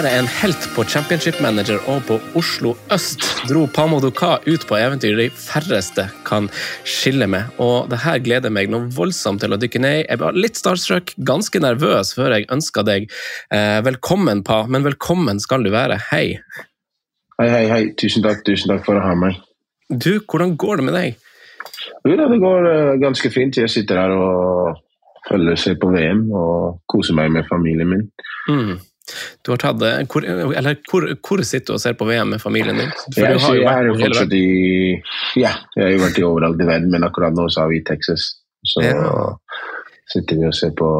være en helt på Championship Manager og på Oslo øst dro Pamoduka ut på eventyr de færreste kan skille med. Og det her gleder meg noe voldsomt til å dykke ned i. Jeg var litt starstruck, ganske nervøs før jeg ønska deg eh, velkommen, Pa. Men velkommen skal du være. Hei. Hei, hei, hei. Tusen takk, tusen takk for å ha meg. Du, hvordan går det med deg? Jo da, det går uh, ganske fint. Jeg sitter her og følger seg på VM og koser meg med familien min. Mm. Du har tatt, hvor, eller hvor, hvor, sitter du og ser på VM med familien din? For jeg, har jo jeg er jo fortsatt i Ja, jeg har jo vært i overalt i verden, men akkurat nå så er vi i Texas. Så ja. sitter vi og ser på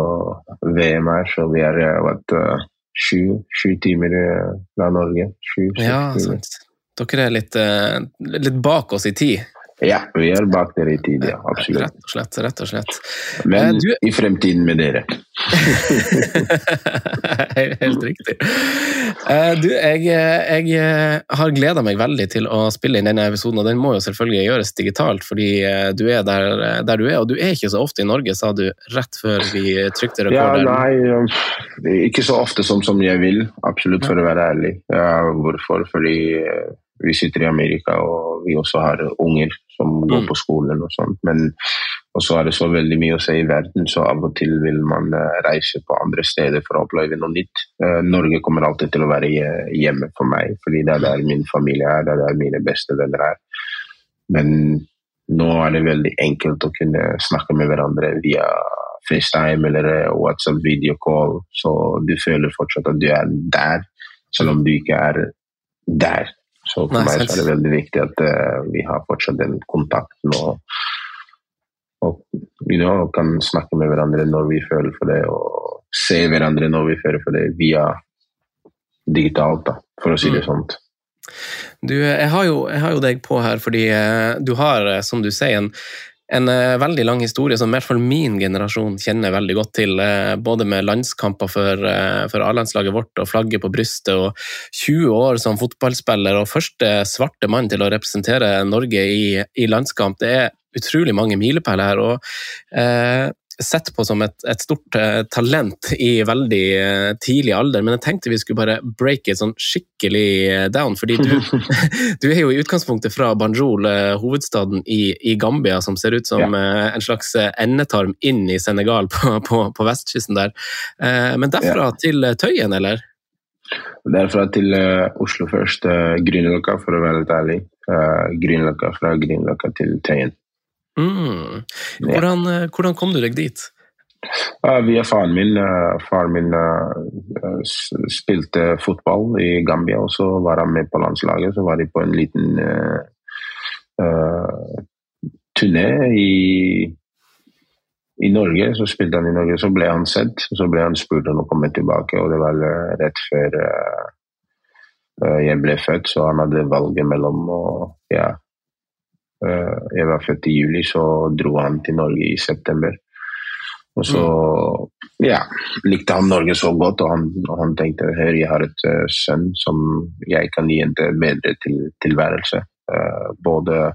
VM her, så vi har vært uh, sju, sju timer fra Norge. Sju, ja, sant. Dere er litt, uh, litt bak oss i tid. Ja, vi er bak dere i tid, ja. Absolutt. Rett og slett. rett og slett. Men du... i fremtiden med dere. Helt riktig. Eh, du, jeg, jeg har gleda meg veldig til å spille inn denne episoden, og den må jo selvfølgelig gjøres digitalt, fordi eh, du er der, der du er, og du er ikke så ofte i Norge, sa du rett før vi trykte rekorden. Ja, nei, ikke så ofte som, som jeg vil, absolutt, for å være ærlig. Ja, hvorfor? Fordi eh, vi sitter i Amerika, og vi også har unger som går mm. på skolen og sånt. Men så er det så veldig mye å se i verden, så av og til vil man eh, reise på andre steder for å oppleve noe nytt. Eh, Norge kommer alltid til å være hjemme for meg, fordi det er der min familie er, det er der mine beste venner er. Men nå er det veldig enkelt å kunne snakke med hverandre via FaceTime eller eh, WhatsApp video så du føler fortsatt at du er der, selv om du ikke er der. Så for Nei, meg så er det veldig viktig at uh, vi har fortsatt den kontakten og, og you know, kan snakke med hverandre når vi føler for det, og se hverandre når vi føler for det, via digitalt, da, for å si det mm. sånt. Du, jeg har, jo, jeg har, jo, deg på her fordi uh, du har, som du sier, en en uh, veldig lang historie som i hvert fall min generasjon kjenner veldig godt til. Uh, både med landskamper for, uh, for A-landslaget vårt og flagget på brystet, og 20 år som fotballspiller og første svarte mann til å representere Norge i, i landskamp. Det er utrolig mange milepæler her. og sett på som et, et stort uh, talent i veldig uh, tidlig alder, men jeg tenkte vi skulle bare break it sånn skikkelig uh, down. fordi du, du, er jo i utgangspunktet fra Banjul, hovedstaden i, i, Gambia, som ser ut som ja. en slags endetarm inn i Senegal på, på, på vestkysten der. men derfra ja. til Tøyen, eller? Derfra til Oslo først. Grünerløkka, for å være litt ærlig. Grünerløkka fra Grünerløkka til Tøyen. Mm. Hvordan. Eh, hvordan, kom du deg dit? Uh, via faren min. Uh, faren min spilte fotball i Gambia, og så var han med på landslaget. Så var de på en liten turné i, i Norge. Så spilte han i Norge, så ble han sett. Så ble han spurt om å komme tilbake, og det var rett før jeg ble født, så han hadde valget mellom å ja, Eh, jeg var født i juli, så dro han til Norge i september. Og så mm. ja, likte han Norge så godt, og han, og han tenkte hør, jeg har et uh, sønn som jeg kan gi en bedre til, tilværelse. Uh, både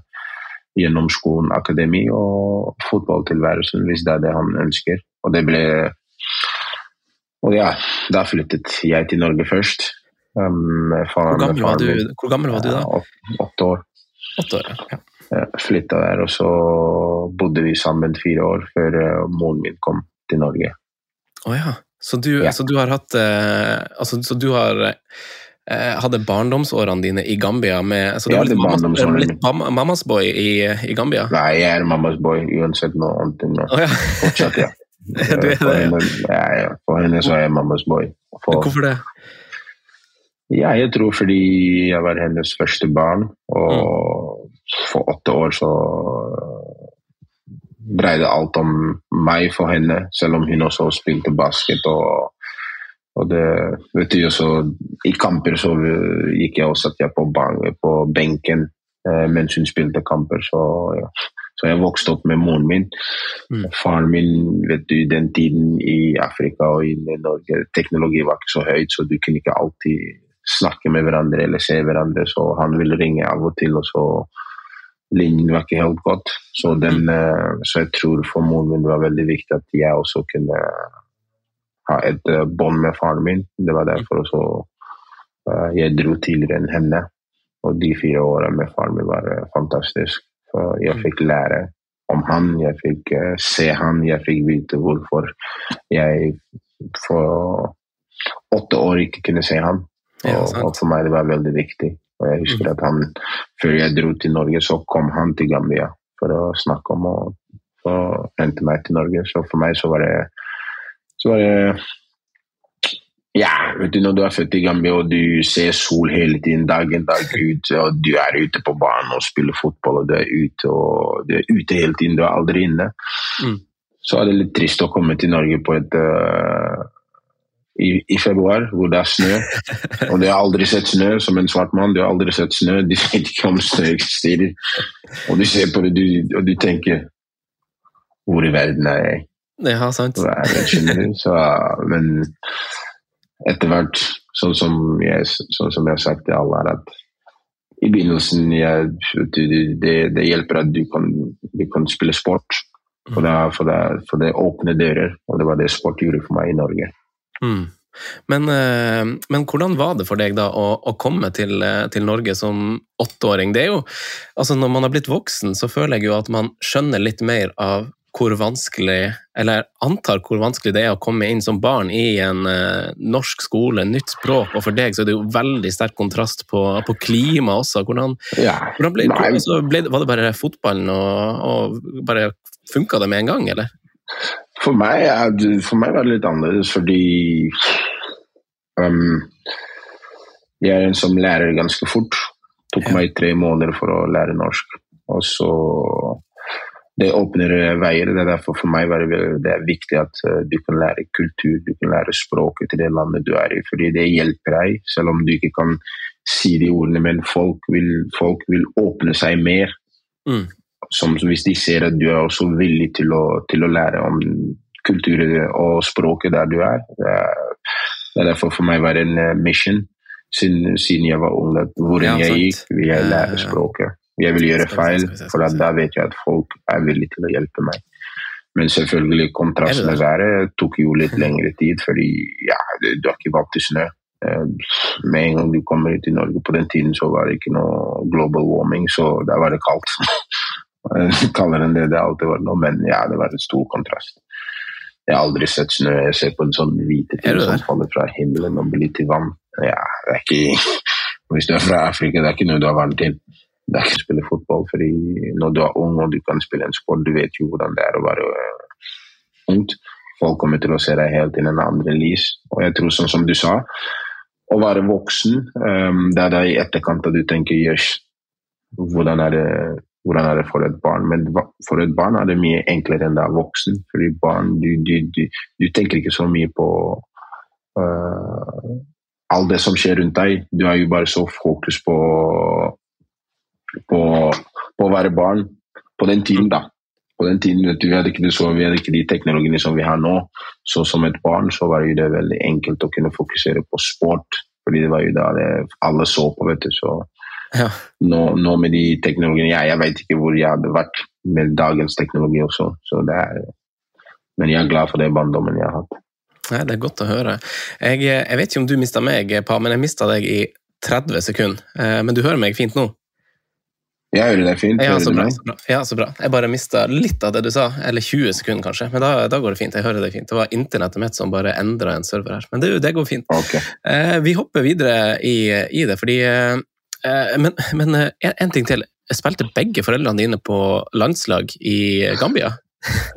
gjennom skolen, akademi og fotballtilværelsen, hvis det er det han ønsker. Og det ble Og ja, da flyttet jeg til Norge først. Um, hvor, gammel var du, hvor gammel var du da? Åtte år. Åtte år, ja. Eh, flytta der, og så bodde vi sammen fire år før eh, moren min kom til Norge. Å oh, ja. Så du, ja. så du, har hatt eh, altså, Så du har eh, hadde barndomsårene dine i Gambia med Så du var litt, mammas, litt mammas boy i, i, Gambia? Nei, jeg er mammas boy uansett noe annet. enn Oh, ja. Fortsatt, ja. du er det, ja. Henne, ja, ja. For henne så er jeg mammas boy. For, Hvorfor det? Ja, jeg tror fordi jeg var hennes første barn. Og mm for åtte år så dreide alt om meg for henne, selv om hun også spilte basket. og, og det vet du også, I kamper så gikk jeg og satt jeg på, på benken eh, mens hun spilte kamper. Så, ja. så jeg vokste opp med moren min. Mm. Faren min, vet du, den tiden i Afrika og i Norge, teknologi var ikke så høyt, så du kunne ikke alltid snakke med hverandre eller se hverandre. Så han ville ringe av og til, og så linjen var ikke helt godt. Så, den, mm. eh, så jeg tror for moren min var veldig viktig at jeg også kunne ha et bånd med faren min. Det var derfor også jeg dro tidligere enn henne. Og de fire årene med faren min var fantastisk. For jeg mm. fikk lære om han, jeg fikk se han, jeg fikk vite hvorfor jeg for åtte år ikke kunne se han. Og, og for meg det var veldig viktig. Og jeg husker at han, Før jeg dro til Norge, så kom han til Gambia for å snakke om å hente meg til Norge. Så for meg så var det, så var det ja, vet du, Når du er født i Gambia og du ser sol hele tiden, dag inn dag ut, og du er ute på banen og spiller fotball, og du er ute, og du er ute hele tiden, du er aldri inne, mm. så er det litt trist å komme til Norge på et uh, i, i, februar, hvor det er snø. Og du har aldri sett snø som en svart mann. Du har aldri sett snø. De vet ikke om snø eksisterer. Og du ser på det du, og du tenker Hvor i verden er jeg? Ja, sant. Så, men etter hvert, sånn som, jeg, sånn som jeg har sagt til alle, er at i begynnelsen jeg, det, det, hjelper at du kan, du kan spille sport. For det, for, det, for det åpner dører, og det var det sport gjorde for meg i Norge. Mm. Men, eh, men, hvordan var det for deg da å, å komme til, eh, til, Norge som åtteåring? Det er jo, altså Når man har blitt voksen, så føler jeg jo at man skjønner litt mer av hvor vanskelig, eller antar hvor vanskelig det er å komme inn som barn i en uh, norsk skole, nytt språk, og for deg så er det jo veldig sterk kontrast på, på klima også. Hvordan, ja. hvordan ble, altså, ble, Var det bare fotballen, og, og bare funka det med en gang, eller? For meg, for meg, var det litt annerledes fordi um, Jeg er en som lærer ganske fort. Det tok meg tre måneder for å lære norsk. Og så Det åpner veier. Det er derfor for meg det, det er viktig at uh, du kan lære kultur, du kan lære språket til det landet du er i. Fordi det hjelper deg, selv om du ikke kan si de ordene, men folk vil, folk vil åpne seg mer. Mm som, hvis de ser at du er også villig til å, til å lære om kulturen og språket der du er. Det er, er derfor for meg var det en eh, mission siden, siden jeg var ung. at Hvor ja, jeg gikk, vil jeg lære språket. Jeg vil gjøre feil, for da vet jeg at folk er villige til å hjelpe meg. Men selvfølgelig, kontrast med været tok jo litt lengre tid, fordi ja, du er ikke vant til snø. Eh, med en gang du kommer ut i Norge på den tiden, så var det ikke noe global warming, så da var det kaldt. kaller enn det det alltid var nå, men ja, det var en stor kontrast. Jeg har aldri sett snø. Jeg ser på en sånn hvite ting som faller fra himmelen og blir til vann. Ja, det er ikke, hvis du er fra Afrika, det er ikke noe du har vant til. Det er ikke å spille fotball, fordi når du er ung og du kan spille en sport, du vet jo hvordan det er å være uh, ungt. Folk kommer til å se deg helt inn en andre lys. Og jeg tror, sånn som du sa, å være voksen, um, det er da i etterkant at du tenker jøss, hvordan er det hvordan er det for et barn. Men for et barn er det mye enklere enn det er voksen. Fordi barn, du, du, du, du tenker ikke så mye på uh, alt det som skjer rundt deg. Du er jo bare så fokus på, på, på å være barn på den tiden, da. På den tiden du, vi hadde ikke, så, vi hadde ikke de teknologiene som vi har nå. Så som et barn så var det veldig enkelt å kunne fokusere på sport. Fordi det var jo da alle så på, vet du. Så ja. Nå, nå, med de teknologiene ja, Jeg vet ikke hvor jeg hadde vært med dagens teknologi også. Er, men jeg er glad for den barndommen jeg har hatt. Nei, det er godt å høre. Jeg, jeg vet ikke om du mista meg, Pa, men jeg mista deg i 30 sekunder. Eh, men du hører meg fint nå? Jeg hører deg fint. Ja så, bra, så bra. ja, så bra. Jeg bare mista litt av det du sa, eller 20 sekunder kanskje. Men da, da, går det fint. Jeg hører deg fint. Det var internettet mitt som bare endra en server her. Men det, det går fint. Okay. Eh, vi hopper videre i, i det, fordi eh, Eh, men, men eh, en ting til. Spilte begge foreldrene dine på landslag i Gambia?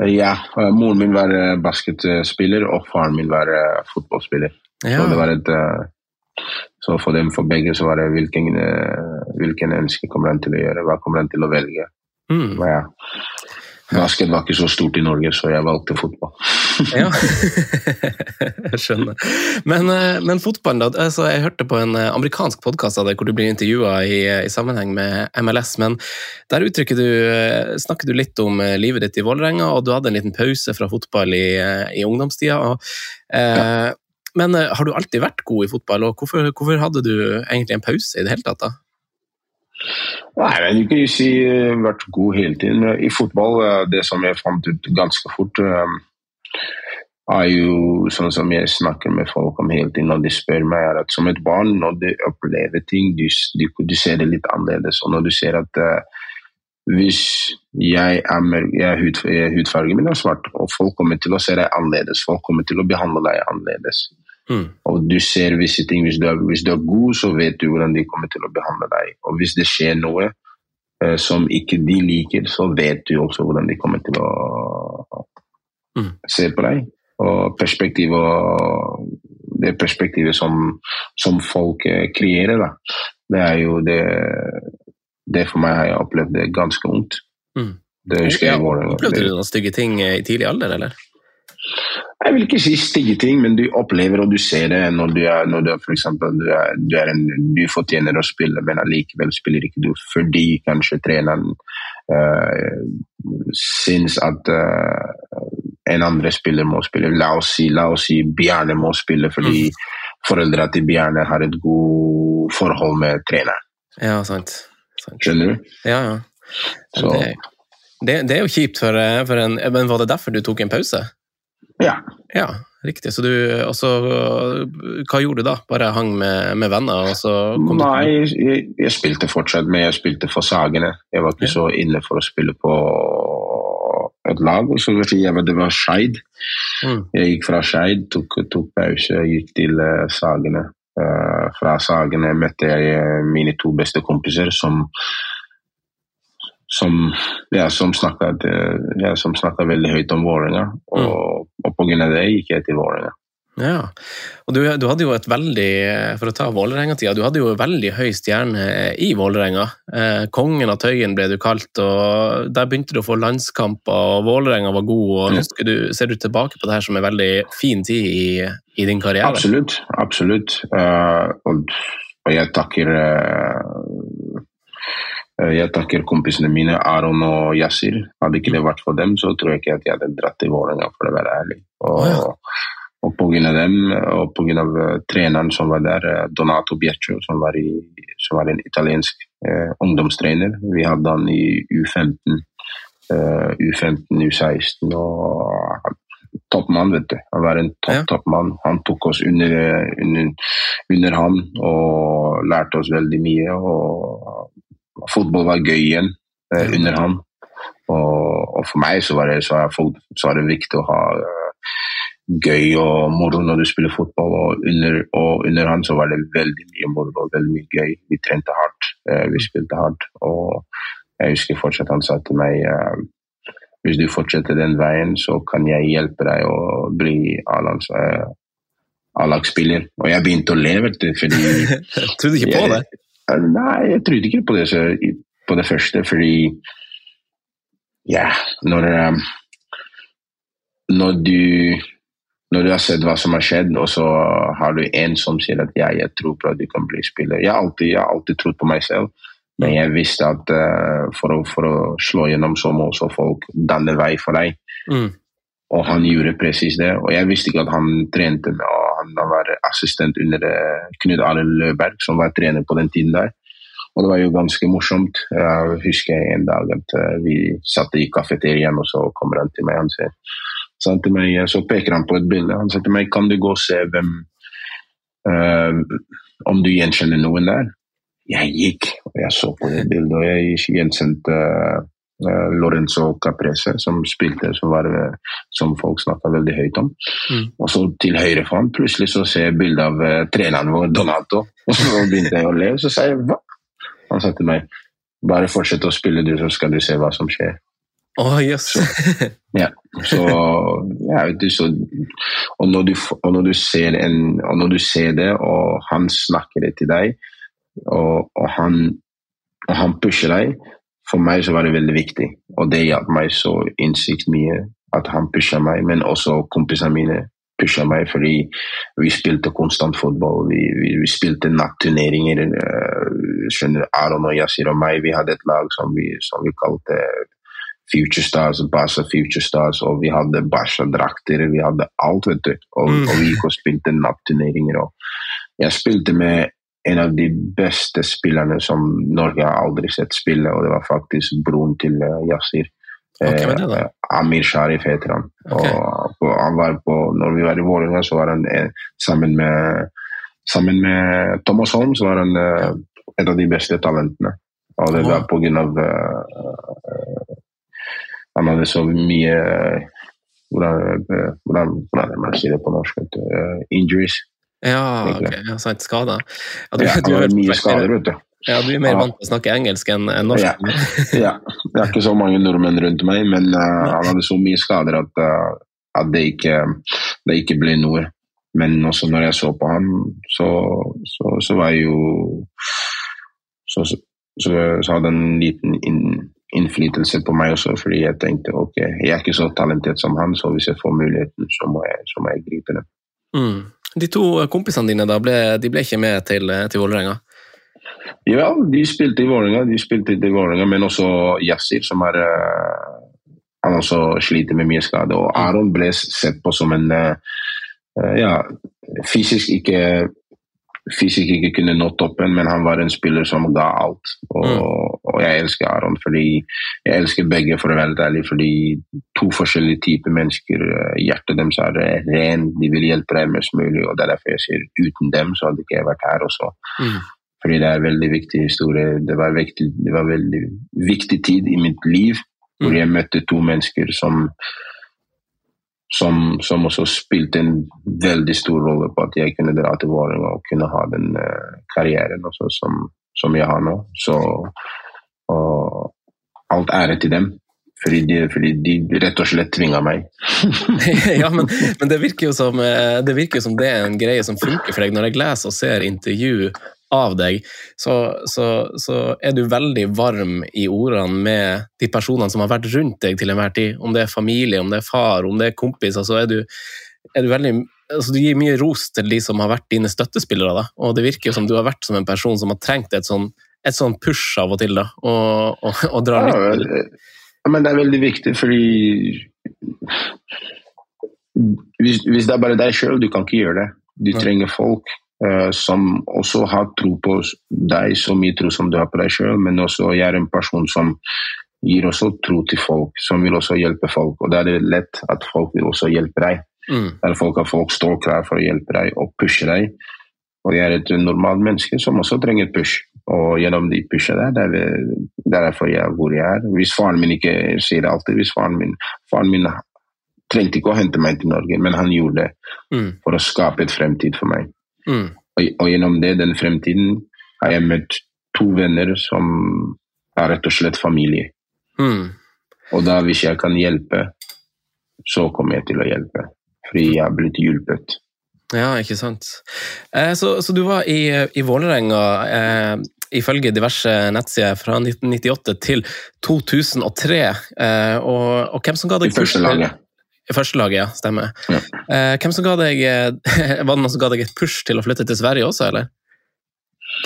Ja. Moren min var eh, basketspiller, og faren min var fotballspiller. Ja. Så det var et så for dem, for begge, så var det hvilken, hvilken ønske kommer han til å gjøre, hva kommer han til å velge. Mm. Ja. Basket var ikke så stort i Norge, så jeg valgte fotball. ja, jeg skjønner. Men, eh, men fotballen, da. Altså, jeg hørte på en eh, amerikansk podkast av deg hvor du blir intervjua i, eh, i, sammenheng med MLS. Men der du, snakker du litt om livet ditt i Vålerenga, og du hadde en liten pause fra fotball i, i ungdomstida. Og, eh, ja. Men har du alltid vært god i fotball, og hvorfor, hvorfor hadde du egentlig en pause i det hele tatt? da? Nei, jeg vil ikke si uh, vært god hele tiden. I fotball, uh, det som jeg fant ut ganske fort uh, er jo sånn som jeg snakker med folk om hele tiden når de spør meg, er at som et barn, når du opplever ting, du, du, du ser det litt annerledes. Og når du ser at uh, hvis jeg er, mørk, jeg er hud, hudfargen min er svart, og folk kommer til å se deg annerledes, folk kommer til å behandle deg annerledes. Mm. Og du ser visse ting. Hvis du, er, hvis du, er, god, så vet du hvordan de kommer til å behandle deg. Og hvis det skjer noe eh, som ikke de liker, så vet du også hvordan de kommer til å mm. se på deg og perspektivet det perspektivet som, som folk eh, kreerer, da. Det er jo det Det for meg har jeg opplevd det ganske vondt. Mm. Det husker jeg ja, Opplevde du noen stygge ting i tidlig alder, eller? Jeg vil ikke si stygge ting, men du opplever og du ser det når du er, når du er for eksempel, du, er, du, er en, du fortjener å spille, men allikevel spiller ikke du fordi kanskje treneren uh, syns at uh, en andre spiller må spille. La oss si, la oss si Bjarne må spille fordi mm. foreldra til Bjarne har et godt forhold med treneren. Ja, sant. sant. Skjønner du? Ja, ja. Det, det, det, er jo kjipt for, eh, for, en Men var det derfor du tok en pause? Ja. Ja, Riktig. Så du også, Hva gjorde du da? Bare hang med, med venner? Nei, jeg, jeg, spilte fortsatt, men jeg spilte for Sagene. Jeg var ikke ja. så inne for å spille på et lag. så Det var Skeid. Mm. Jeg gikk fra Skeid, tok, tok, pause, gikk til uh, Sagene. Uh, fra Sagene møtte jeg eh, mine to beste kompiser som som, ja, som snakket, ja, veldig høyt om Vålerenga. Og, mm. og pga. det gikk jeg til Vålerenga. Ja, og du, du, hadde jo et veldig for å ta Vålerenga-tida, du hadde jo veldig høy stjerne i Vålerenga. Eh, kongen av Tøyen ble du kalt, og der begynte du å få landskamper, og Vålerenga var god. og du, Ser du tilbake på det her som en veldig fin tid i, i din karriere? Absolutt. absolutt. Uh, og, og, jeg takker uh, jeg takker kompisene mine, Aron og Yasir. Hadde ikke det vært for dem, så tror jeg ikke at jeg hadde dratt til Vålerenga, for å være ærlig. Og, oh, ja. Og pga. dem, og pga. Eh, treneren som var der, eh, Donato Biaccio, som var, i, som var en italiensk eh, ungdomstrener. Vi hadde han i U15, eh, U15, U16 og toppmann, vet du. Han var en topp, ja. toppmann. Han tok oss under, under, under han og lærte oss veldig mye. Og fotball var gøy igjen eh, under han. Og, og, for meg så var, det, så, så var det viktig å ha gøy og moro når du spiller fotball. Og under, og under han så var det veldig mye moro og veldig mye gøy. Vi trente hardt, uh, vi spilte hardt. Og jeg husker fortsatt han sa til meg uh, hvis du fortsetter den veien, så kan jeg hjelpe deg å bli A-lagsspiller. Og jeg begynte å le, vet du. Fordi Trodde ikke på det? Nei, jeg trodde ikke på det, så, på det første, fordi Ja, når Når du når du har sett hva som har skjedd, og så har du en som sier at ja, jeg tror på at du kan bli spiller. Jeg har alltid, jeg har alltid trodd på meg selv, men jeg visste at uh, for, å, for, å, slå gjennom så må også folk danne vei for deg. Mm. Og han gjorde presis det. Og jeg visste ikke at han trente med og Han var assistent under uh, Knut Arild Løberg, som var trener på den tiden der. Og det var jo ganske morsomt. Jeg husker en dag at uh, vi satt i kafeteriaen, og så kommer han til meg Han sier så, meg, så peker han på et bilde. Han sa til meg kan du gå og se hvem uh, Om du gjenkjenner noen der? Jeg gikk, og jeg så på det bildet, og jeg gjenkjente uh, Lorenzo Caprese, som spilte, som, var, som folk snakka veldig høyt om. Mm. Og så til høyre for ham, plutselig så ser jeg bilde av uh, treneren vår, Donato. Og så begynte jeg å le, og så sa jeg hva? Han sa til meg bare fortsett å spille, du, så skal du se hva som skjer. Oh, yes. så, ja. så, ja, du, så og, når du, og, når du en, og, når du, ser det, og han snakker det til deg, og, og han, han, pusher deg For meg så var det veldig viktig, og det hjalp meg så innsikt mye at han pusha meg, men også kompisene mine pusha meg fordi vi spilte konstant fotball. Vi, vi, vi spilte natturneringer. Uh, skjønner Aron og Yasir og meg, vi hadde et lag som vi, som vi kalte Future Stars, Barca Future Stars, og vi hadde Barca-drakter. Vi hadde alt, vet du. Og, mm. og vi gikk og spilte natturneringer. Jeg spilte med en av de beste spillerne som Norge har aldri sett spille, og det var faktisk broren til uh, Yasir. Okay, da? Amir Sharif heter han. Okay. Og, han var på, når vi var i Vålerenga, så var han eh, sammen med Sammen med Thomas Holm så var han eh, et av de beste talentene. Og det var på grunn av eh, eh, Han hadde så mye uh, hvordan, eh, hvordan, hvordan man sier det på norsk? Uh. Eh, injuries. Ja, ok, ja, sant, skader. Ja, du, Ja, du, han er mye skader, vet du. Ja, du er mer vant til å snakke engelsk enn norsk. Ja. ja. Det er ikke så mange nordmenn rundt meg, men uh, han hadde så mye skader at, uh, at det, ikke, det ikke ble noe. Men også når jeg så på han, så, så, så var jeg jo så, så, hadde en liten inn, innflytelse på meg også, fordi jeg tenkte ok, jeg er ikke så talentert som han, så hvis jeg får muligheten, så må jeg, så må jeg gripe den. Mm. De to kompisene dine da, ble, de ble ikke med til, til Vålerenga? Ja, de spilte i Vålerenga, de spilte i Vålerenga, men også Yassir, som er eh, Han også sliter med mye skade. Og Aron ble sett på som en eh, eh, Ja, fysisk ikke Fysisk ikke kunne nå toppen, men han var en spiller som ga alt. Og, og jeg elsker Aron fordi Jeg elsker begge, for å være helt ærlig, fordi to forskjellige typer mennesker. eh, Hjertet deres er eh, ren, de vil hjelpe deg mest mulig, og det er derfor jeg sier uten dem så hadde ikke jeg vært her også. Mm. Fordi det er en veldig viktig historie. Det var, viktig, det var veldig viktig tid i mitt liv hvor Mm. jeg møtte to mennesker som, som, som også spilte en veldig stor rolle på at jeg kunne dra til Vålerenga og kunne ha den eh, karrieren som, som jeg har nå. Så alt ære til dem. Fordi de, fordi de rett og slett tvinga meg. ja, men, men det, virker jo som, eh, det virker som det er en greie som funker for deg. Når jeg leser og ser intervju av deg, så, så, så er du veldig varm i ordene med de personene som har vært rundt deg til enhver tid. Om det er familie, om det er far, om det er kompiser, så er du, er du veldig altså Du gir mye ros til de som har vært dine støttespillere, da. og det virker som du har vært som en person som har trengt et sånn, et sånn push av og til, da, og, og, og drar Ja, nytte ja, men det er veldig viktig, fordi hvis, hvis det er bare deg sjøl, du kan ikke gjøre det. Du trenger folk som også har tro på deg, så mye tro som du har på deg sjøl, men også jeg er en person som gir også tro til folk, som vil også hjelpe folk. Og da er det lett at folk vil også hjelpe deg. Mm, Der folk, folk står klar for å hjelpe deg og pushe deg. Og jeg er et normalt menneske som også trenger push. Og gjennom de pusha der, det er, det er derfor jeg er hvor jeg er. Hvis faren min ikke sier det alltid, hvis faren min Faren min trengte ikke å hente meg til Norge, men han gjorde det mm, for å skape et fremtid for meg. Mm, Og, og gjennom det, den fremtiden, har jeg møtt to venner som er rett og slett familie. mm. Og da, hvis jeg kan hjelpe, så kommer jeg til å hjelpe. Fordi jeg har blitt hjulpet. Ja, ikke sant. Eh, så, så du var i, i Vålerenga eh, ifølge diverse nettsider fra 1998 til 2003. Eh, og, og hvem som ga deg første laget. I første laget, ja. Stemmer. Ja. Eh, hvem som ga deg eh, Var det noen som ga deg et push til å flytte til Sverige også, eller?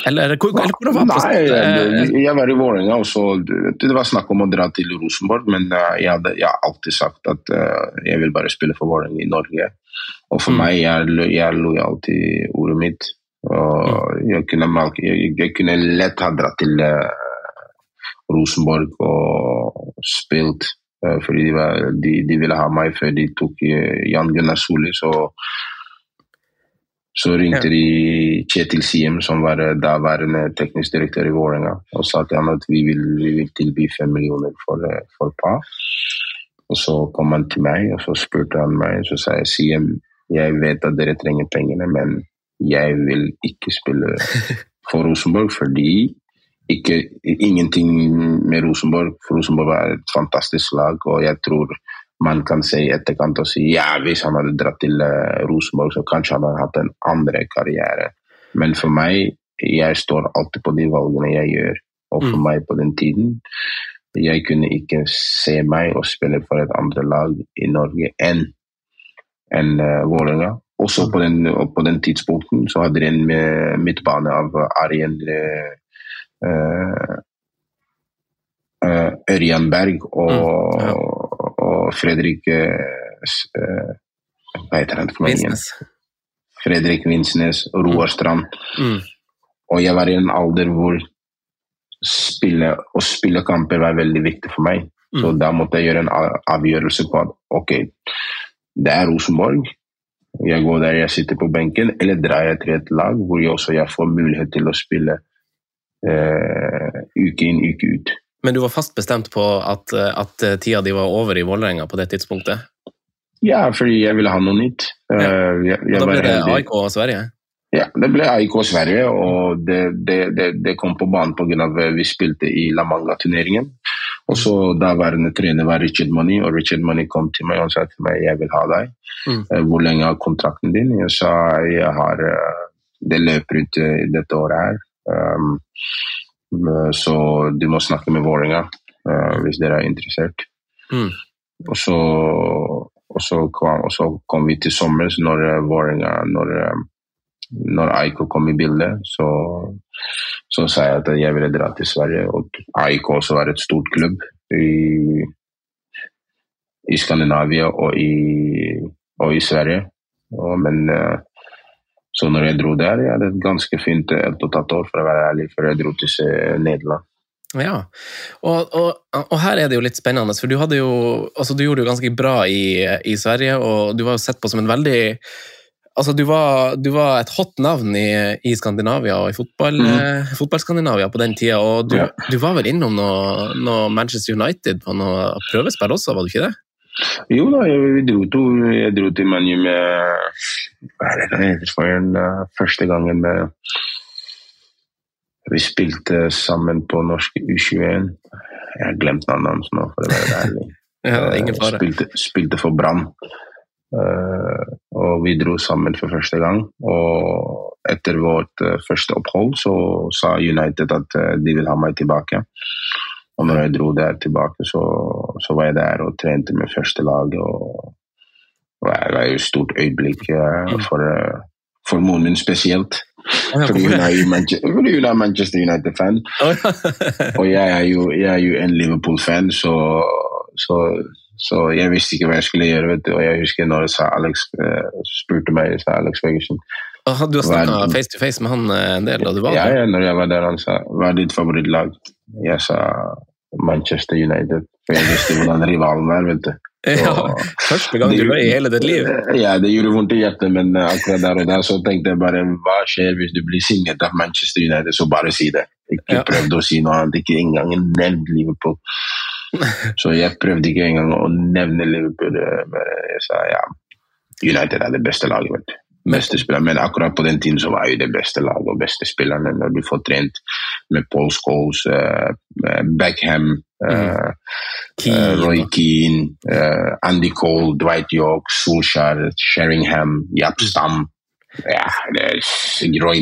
Eller, hvor, eller hvordan var Nei, prosessen? jeg, jeg var i Vålerenga, og så Det var snakk om å dra til Rosenborg, men eh, jeg, hadde, jeg har alltid sagt at eh, jeg vil bare spille for Vålerenga i Norge. Og for Mm. meg, jeg jeg er lojal til ordet mitt. Og jeg kunne, jeg, kunne lett ha dratt til eh, Rosenborg og spilt, eh, fordi de, var, de, de ville ha meg før de tok eh, Jan Gunnar Solli. Så så ringte de Kjetil Siem, som var eh, daværende teknisk direktør i Vålerenga, og sa til han at vi vil, vi vil tilby fem millioner for, eh, for Pa. Og så kom han til meg, og så spurte han meg, så sa jeg Siem, jeg vet at dere trenger pengene, men jeg vil ikke spille for Rosenborg fordi ikke, ingenting med Rosenborg, for Rosenborg var et fantastisk lag, og jeg tror man kan se i etterkant og si ja, hvis han hadde dratt til eh, Rosenborg, så kanskje han hadde hatt en andre karriere. Men for meg, jeg står alltid på de valgene jeg gjør. Og for Mm. meg på den tiden, jeg kunne ikke se meg og spille for et andre lag i Norge enn enn uh, Vålerenga. Også på den, på den tidspunkten så hadde de en eh, midtbane av Arjen eh, eh, eh, Ørjan Berg og, Mm, ja. og Fredrik eh, eh, Hva heter han for noe igjen? Fredrik Vinsnes og Roar Strand. Mm, Og jeg var i en alder hvor spille, å spille kamper var veldig viktig for meg. Så da måtte jeg gjøre en avgjørelse på at ok, det er Rosenborg. Jeg går der jeg sitter på benken, eller drar jeg til et lag hvor jeg også jeg får mulighet til å spille uke inn, uke ut. Men du var fast bestemt på at, at tida di var over i Vålerenga på det tidspunktet? Ja, fordi jeg ville ha noe nytt. Ja. Jeg, jeg da ble det AIK og Sverige? Ja, det ble AIK og Sverige, og det, det, det, det kom på banen pga. at vi spilte i La Manga-turneringen. Og så Daværende trener var Richard Money, og Richard Money kom til meg og sa til meg jeg vil ha deg. Mm. Eh, hvor lenge har kontrakten din? Jeg sa jeg har eh, Det løper ut eh, dette året her. Um, så du må snakke med Vålerenga uh, hvis dere er interessert. Mm. Og, så, og, så kom, og, så, kom, vi til sommer, når Vålerenga når, når Aiko kom i bildet, så, så, sa jeg at jeg ville dra til Sverige. Og Aiko også var et stort klubb i, i Skandinavia og i, og i Sverige. Men eh, så når jeg dro der, jeg hadde et ganske fint ett og et halvt år, for å være ærlig, før jeg dro til Nederland. Ja, og, og, og, her er det jo litt spennende, for du, jo, altså du gjorde det jo ganske bra i, i Sverige, og du var jo sett på som en veldig Altså, du var, du var, et hot navn i, i Skandinavia og i fotball, mm. eh, fotballskandinavia på den tida. Og du, ja. du var vel innom noe, noe, Manchester United på noe prøvespill også, var du ikke det? Jo da, jeg dro, to, jeg dro til ManU med Hva er det det heter for en uh, første gangen med Vi spilte sammen på norsk U21. Jeg har glemt navnet hans nå, for å være ærlig. ja. Spilte, spilte for Brann. Uh, og vi dro sammen for første gang. Og etter vårt uh, første opphold så sa United at de vil ha meg tilbake. Og når jeg dro der tilbake, så, så var jeg der og trente med første lag. Og, og det var jo et stort øyeblikk mm. for, for moren min spesielt. Fordi hun er Manchester, Manchester United-fan. og jeg er, jo, jeg er jo en Liverpool-fan, så, så så jeg visste ikke hva jeg skulle gjøre. vet du, og Jeg husker når sa Alex uh, spurte meg sa Alex Ferguson. Du har snakka face to face med han eh, en del? da du var ja, der? Ja, når jeg var der, han sa hva er ditt favorittlag? Jeg sa Manchester United. For jeg visste hvordan rivalen var. vet du. Ja, Første gang du løy i hele ditt liv? Ja, det gjorde vondt i hjertet, men eh, akkurat der og der så tenkte jeg bare hva skjer hvis du blir signet av Manchester United, så bare si det. Ikke ja. prøvd å si noe annet, ikke engang nevnt Liverpool. Så jeg prøvde ikke engang å nevne Liverpool. Jeg sa ja, United er det beste laget. vet du. Men akkurat på den tiden så var jo det beste laget og beste spillerne. Når du får trent med Paul Scholes, uh, Beckham, uh, uh, Roy Keane, Andy Cole, Dwight York, Solskjær, Sheringham, Japp mm. Stam. Ja, Roy,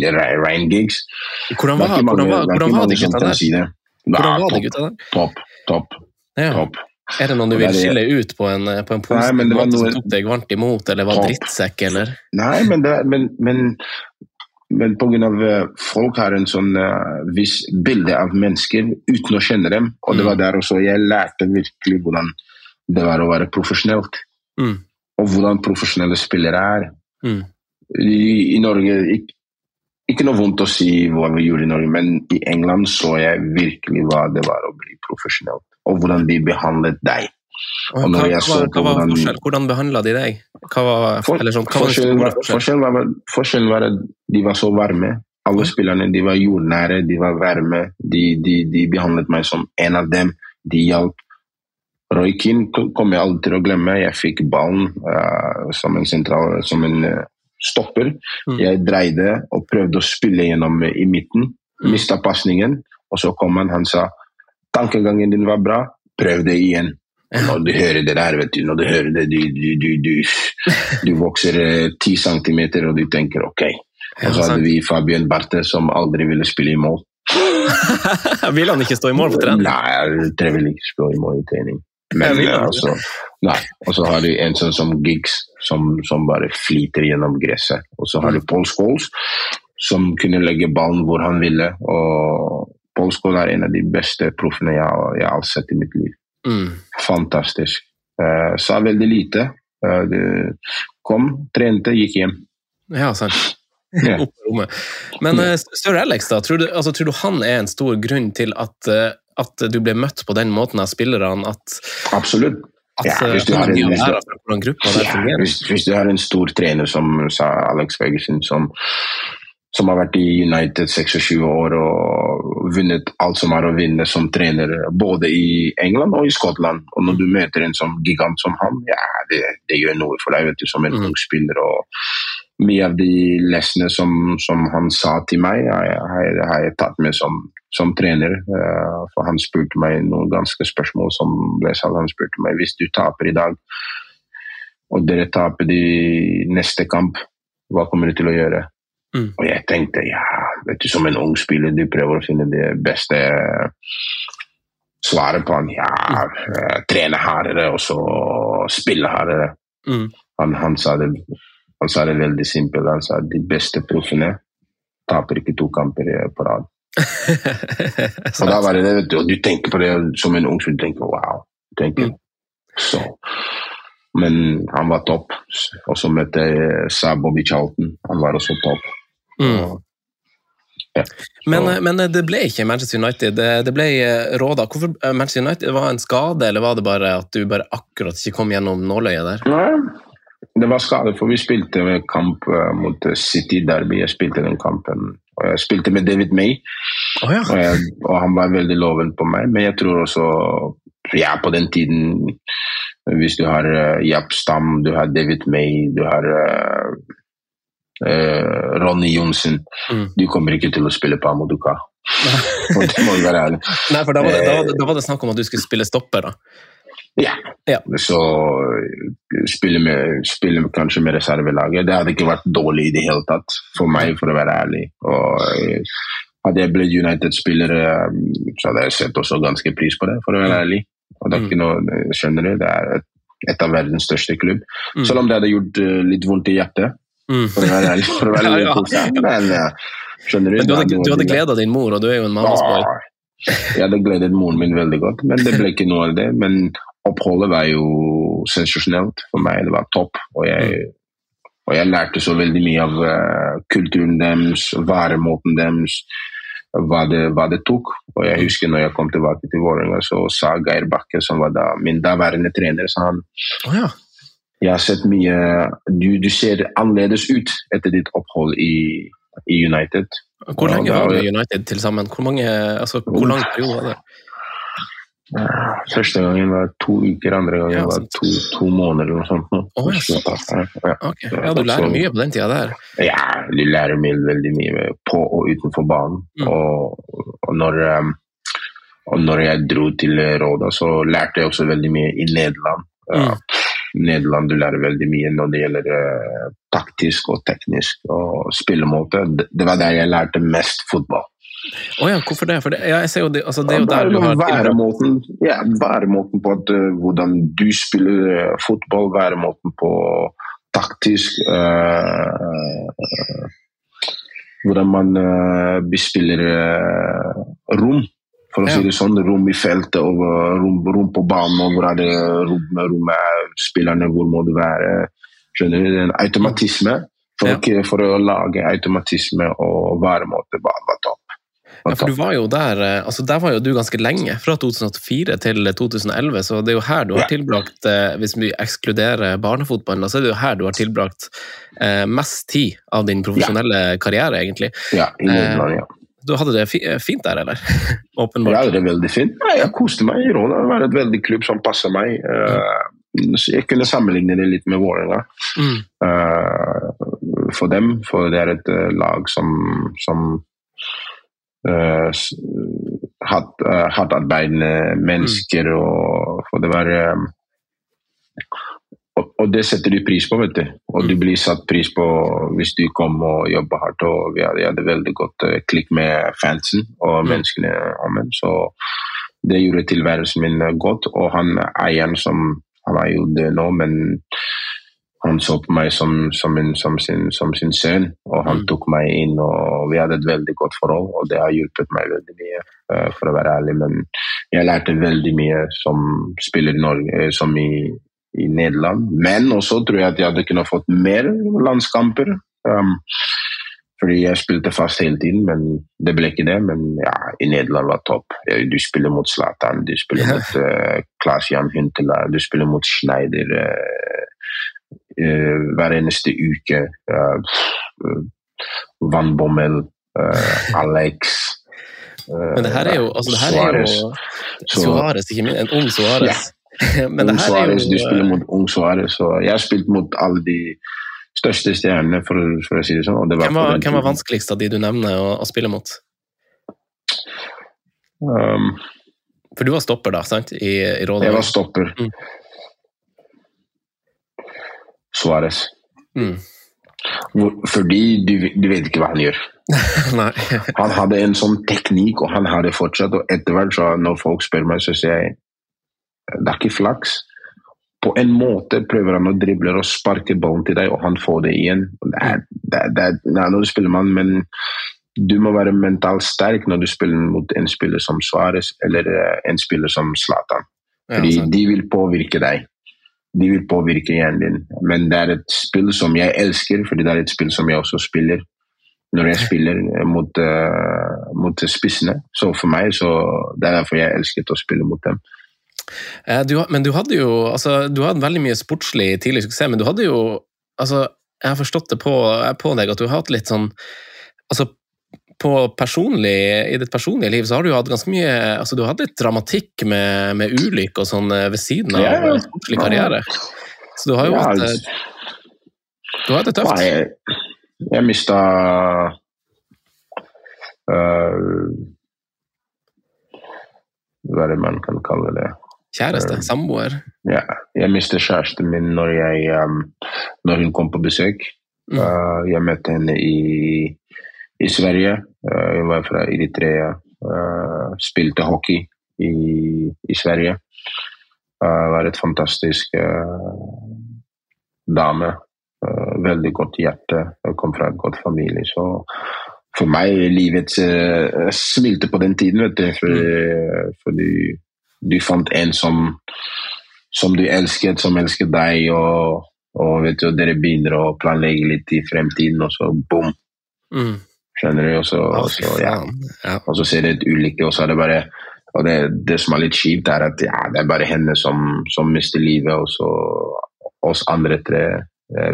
Ryan Giggs. Hvordan var, hvordan var, hvordan var de gutta der? Hvordan var de gutta der? Topp, topp. Ja. Topp. Er det noen du vil skille ut på en, på en positiv Nei, måte noe... som tok deg varmt imot, eller var drittsekk, eller? Nei, men, det, men, men, men av uh, folk har en sånn uh, viss bilde av mennesker uten å kjenne dem. Og det var mm. der også jeg lærte virkelig hvordan det var å være profesjonelt. Mm. Og hvordan profesjonelle spillere er. Mm. I, I, Norge ikke, ikke noe vondt å si hva vi gjorde i Norge, men i England så jeg virkelig hva det var å bli profesjonelt og hvordan de behandlet deg. Og hva, hva, hva, var forskjell? Hvordan behandla de deg? Hva var, for, sånn, forskjellen, var, forskjellen, var, forskjellen, var, at de var så varme. Alle spillerne de var jordnære, de var varme. De, de, de behandlet meg som en av dem. De hjalp. Roy Keane kommer jeg aldri til å glemme. Jeg fikk ballen uh, som en sentral, som en uh, stopper. Mm. Jeg dreide og prøvde å spille gjennom i midten. Mm. Mista pasningen, og så kom han. Han sa tankegangen din var bra, prøv det igjen. Når du hører det der, vet du, når du hører det, du, du, du, du, du vokser eh, ti centimeter, og du tenker OK. Og så hadde vi Fabian Barthe som aldri ville spille i mål. Vil han ikke stå i mål på trening? Nei, jeg vil ikke stå i mål i trening. Men altså, nei. Og så har de en sånn som Giggs, som, som, bare flyter gjennom gresset. Og så har de Paul Scholes, som kunne legge ballen hvor han ville. Og Paul er en av de beste proffene jeg, jeg, har sett i mitt liv. Mm. Fantastisk. Uh, sa veldig lite. Uh, kom, trente, gikk hjem. Ja, sant. Yeah. Men uh, Sir Alex, da, tror du, altså, tror du, han er en stor grunn til at at du ble møtt på den måten av spillerne. Absolutt. at Ja, hvis du eh, har en- hvis du- lærer fra hvordan gruppa der Ja, hvis, hvis du har en stor trener som sa Alex Ferguson, som, som har vært i United 26 år og vunnet alt som er å vinne som trener, både i England og i Skottland. Og når du møter en sånn gigant som han, ja, det, det gjør noe for deg vet du, som en Mm. ung spiller. og mye av de lessene som, som han sa til meg, har jeg, har jeg, tatt med som, som trener. Eh, for han spurte meg noen ganske spørsmål som ble sagt. Han spurte meg hvis du taper i dag, og dere taper de neste kamp, hva kommer du til å gjøre? Mm. Og jeg tenkte, ja, vet du, som en ung spiller, du prøver å finne det beste svaret på han. Ja, mm. trene hardere, og så spille hardere. Mm. Han, han, sa det, han sa det veldig simpelt. Han sa de beste proffene taper ikke to kamper eh, på rad. Og da var det det, vet du, og du tenker på det som en ung spiller, tenker wow. Tenker, Mm. så. Men han var topp. Og så møtte jeg Sa Bobby Charlton. Han var også topp. Mm. Ja. Men, eh, men det ble ikke Manchester United. Det, ble eh, Råda. Hvorfor eh, Manchester United? Var det en skade, eller var det bare at du bare akkurat ikke kom gjennom nåløyet der? Nei, det var skade, for vi spilte en kamp eh, mot City Derby. Jeg spilte den kampen. Og jeg spilte med David May, oh, ja. og, jeg, og han var veldig loven på meg. Men jeg tror også Ja, på den tiden Hvis du har uh, Japp Stam, du har David May, du har eh, eh, Ronny Johnsen Mm. Du kommer ikke til å spille på Amoduka. Det må vi være ærlig. Nei, for da var, det, da, var det, da var det snakk om at du skulle spille stopper, da. Ja. Ja. Så eh, spille, med, spille med, kanskje med reservelaget, det hadde ikke vært dårlig i det hele tatt, for meg, for å være ærlig. Og eh, hadde jeg blitt United-spiller, eh, så hadde jeg sett også ganske pris på det, for å være ærlig. Og det er ikke noe, skjønner du, det er et, av verdens største klubb. Mm. Selv om det hadde gjort litt vondt i hjertet, Mm. for å være. For å være Ja, litt ja. Men skjønner du? Men du hadde, du hadde gleda din mor, og du er jo en mammasboy. ja, jeg hadde gledet moren min veldig godt, men det ble ikke noe av det. Men oppholdet var jo sensasjonelt for meg. Det var topp. Og jeg, og jeg lærte så veldig mye av eh, kulturen deres, væremåten deres, hva det, hva det tok. Og jeg husker når jeg kom tilbake til Vålerenga, så sa Geir Bakke, som var da min daværende trener, sa han oh, ja. Jeg har sett mye du, du ser annerledes ut etter ditt opphold i, i United. Hvor lenge var du i United til sammen? Hvor, mange, altså, hvor lang periode var det? Første gangen var to uker, andre gangen Ja, var to, to måneder eller noe sånt. Oh, ja, Okay. ja. Du lærer mye på den tida der. ja, du lærer veldig mye på og utenfor banen. Mm. Og, og, når, um, og når jeg dro til Råda, så lærte jeg også veldig mye i Nederland. Ja, Nederland du lærer veldig mye når det gjelder uh, taktisk og teknisk og spillemåte. Det, det var der jeg lærte mest fotball. Oh ja, hvorfor det? For det, ja, jeg ser jo det, altså, det er jo der du har væremåten, ja, væremåten på at, uh, hvordan du spiller eh, fotball, væremåten på taktisk uh, Hvordan man bespiller rom, for å Ja. si det sånn. Rom i feltet og eh, rom, rom på banen, og hvor er det rom, er, spillerne, hvor må du være. Skjønner du? Det En automatisme. For, Ja. å- for å lage automatisme og væremåte var, var topp. Ja, for du var jo der, eh, altså der var jo du ganske lenge, fra 2004 til 2011, så det er jo her du har tilbrakt, eh, hvis vi ekskluderer barnefotballen, så er det jo her du har tilbrakt eh, mest tid av din profesjonelle karriere, egentlig. Ja, i Nederland, ja. Du hadde det fint der, eller? Jeg hadde det veldig fint. Nei, jeg koste meg i Råda. Det var et veldig klubb som passer meg. Eh, så jeg kunne sammenligne det litt med Vålerenga. Mm. Eh, for dem, for det er et eh, lag som, som uh, hatt, uh, hardtarbeidende mennesker, og for det var eh, og, det setter du pris på, vet du. Og du blir satt pris på hvis du kom og jobba hardt. Og vi hadde, hadde veldig godt eh, klikk med fansen og Mm. menneskene om. Så det gjorde tilværelsen min eh, godt. Og han eieren som Han er jo død nå, men han så på meg som, som, en, som, sin, som sin sønn, og han Mm. tok meg inn. og Vi hadde et veldig godt forhold, og det har hjulpet meg veldig mye, eh, for å være ærlig. Men jeg lærte veldig mye som spiller i Norge, som i, i Nederland. Men også tror jeg at jeg hadde kunnet fått mer landskamper. Um, Fordi jeg spilte fast hele tiden, men det ble ikke det. Men ja, i Nederland var topp. Du spiller mot Zlatan, du spiller mot uh, Klaas-Jan Huntela, du spiller mot Schneider uh, uh, hver eneste uke. Van Bommel, Alex Men det her er jo, altså, det her Suarez. er jo Suarez, ikke minst. En ung Suarez. Ja. Men ung jo du spiller mot ung Suárez, Og jeg har spilt mot alle de største stjernene, for, for, å si det sånn. Det var hvem, var, hvem, var, vanskeligst av de du nevner å, å spille mot? Um, for du var stopper, da, sant? I, i rådet? Jeg var stopper. Mm. Suárez. Mm. Fordi du, du, vet ikke hva han gjør. han hadde en sånn teknikk, og han har det fortsatt. Og etter hvert, når folk spør meg, så sier jeg det er ikke flaks på en måte prøver han å drible og sparke ballen til deg, og han får det igjen. Det er, det, det, det er når du spiller mann, men du må være mentalt sterk når du spiller mot en spiller som Suárez eller eh, en spiller som Zlatan. Fordi ja, de vil påvirke deg. De vil påvirke hjernen din. Men det er et spill som jeg elsker, fordi det er et spill som jeg også spiller når jeg spiller mot, uh, mot spissene. Så for meg, så det er derfor jeg elsket å spille mot dem. Eh, du, men du hadde jo altså, du hadde veldig mye sportslig tidlig suksess, men du hadde jo altså, Jeg har forstått det på, på deg at du har hatt litt sånn altså, på personlig, I ditt personlige liv så har du hatt ganske mye altså Du har hatt litt dramatikk med, med ulykker og sånn eh, ved siden av ja, sportslig karriere. Så du har jo ja, hatt altså, Du har hatt det tøft. Nei, jeg, jeg mista uh, Hva er det man kan kalle det? Kjæreste? Um, samboer? Ja. Jeg mistet kjæresten min når, jeg, um, når hun kom på besøk. Mm. Uh, jeg møtte henne i, i Sverige. Uh, hun var fra Eritrea. Uh, spilte hockey i, i Sverige. Uh, var et fantastisk dame. Veldig godt hjerte. Jeg kom fra en godt familie. Så for meg livet smilte på den tiden, vet du. Fordi, mm. fordi du fant en som, som du elsket, som elsket deg, og, og vet du, dere begynner å planlegge litt i fremtiden, og så bom! Mm. Skjønner du? Og så, og, så, ja. Og så ser det et ulykke, og så er det bare og det, det, som er litt kjipt, er at ja, det er bare henne som, som mister livet, og så oss andre tre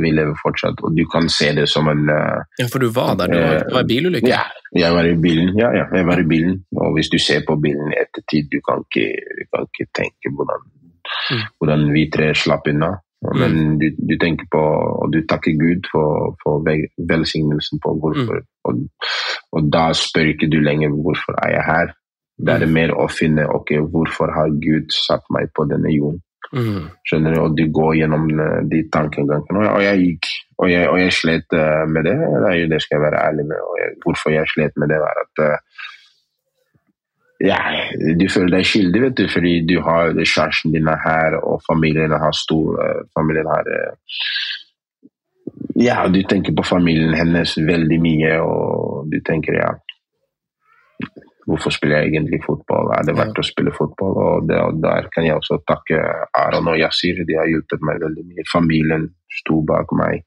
vi lever fortsatt, og du kan se det som en eh, Ja, for du var der? Du var, var i bilulykke? Ja, jeg var i bilen. Ja, ja, jeg var i bilen. Og hvis du ser på bilen i ettertid, du kan ikke, du kan ikke tenke hvordan, mm. hvordan vi tre slapp unna. Men mm. du, du, tenker på, og du takker Gud for, for velsignelsen på hvorfor. Mm. Og, og, da spør ikke du lenger hvorfor er jeg her. Da er det mm. mer å finne ok, hvorfor har Gud satt meg på denne jorden. Mm. Skjønner du? Og du går gjennom eh, de tankegangene. Og jeg gikk, og jeg, og jeg slet eh, med det. Det skal jeg være ærlig med. Jeg, hvorfor jeg slet med det, var at eh, ja, du føler deg skyldig, vet du, fordi du har kjæresten din er her, og familien har stor familien har Ja, du tenker på familien hennes veldig mye, og du tenker ja hvorfor spiller jeg egentlig fotball? Er det verdt å spille fotball? Og, det, Der kan jeg også takke Aron og Yasir. De har hjulpet meg veldig mye. Familien sto bak meg.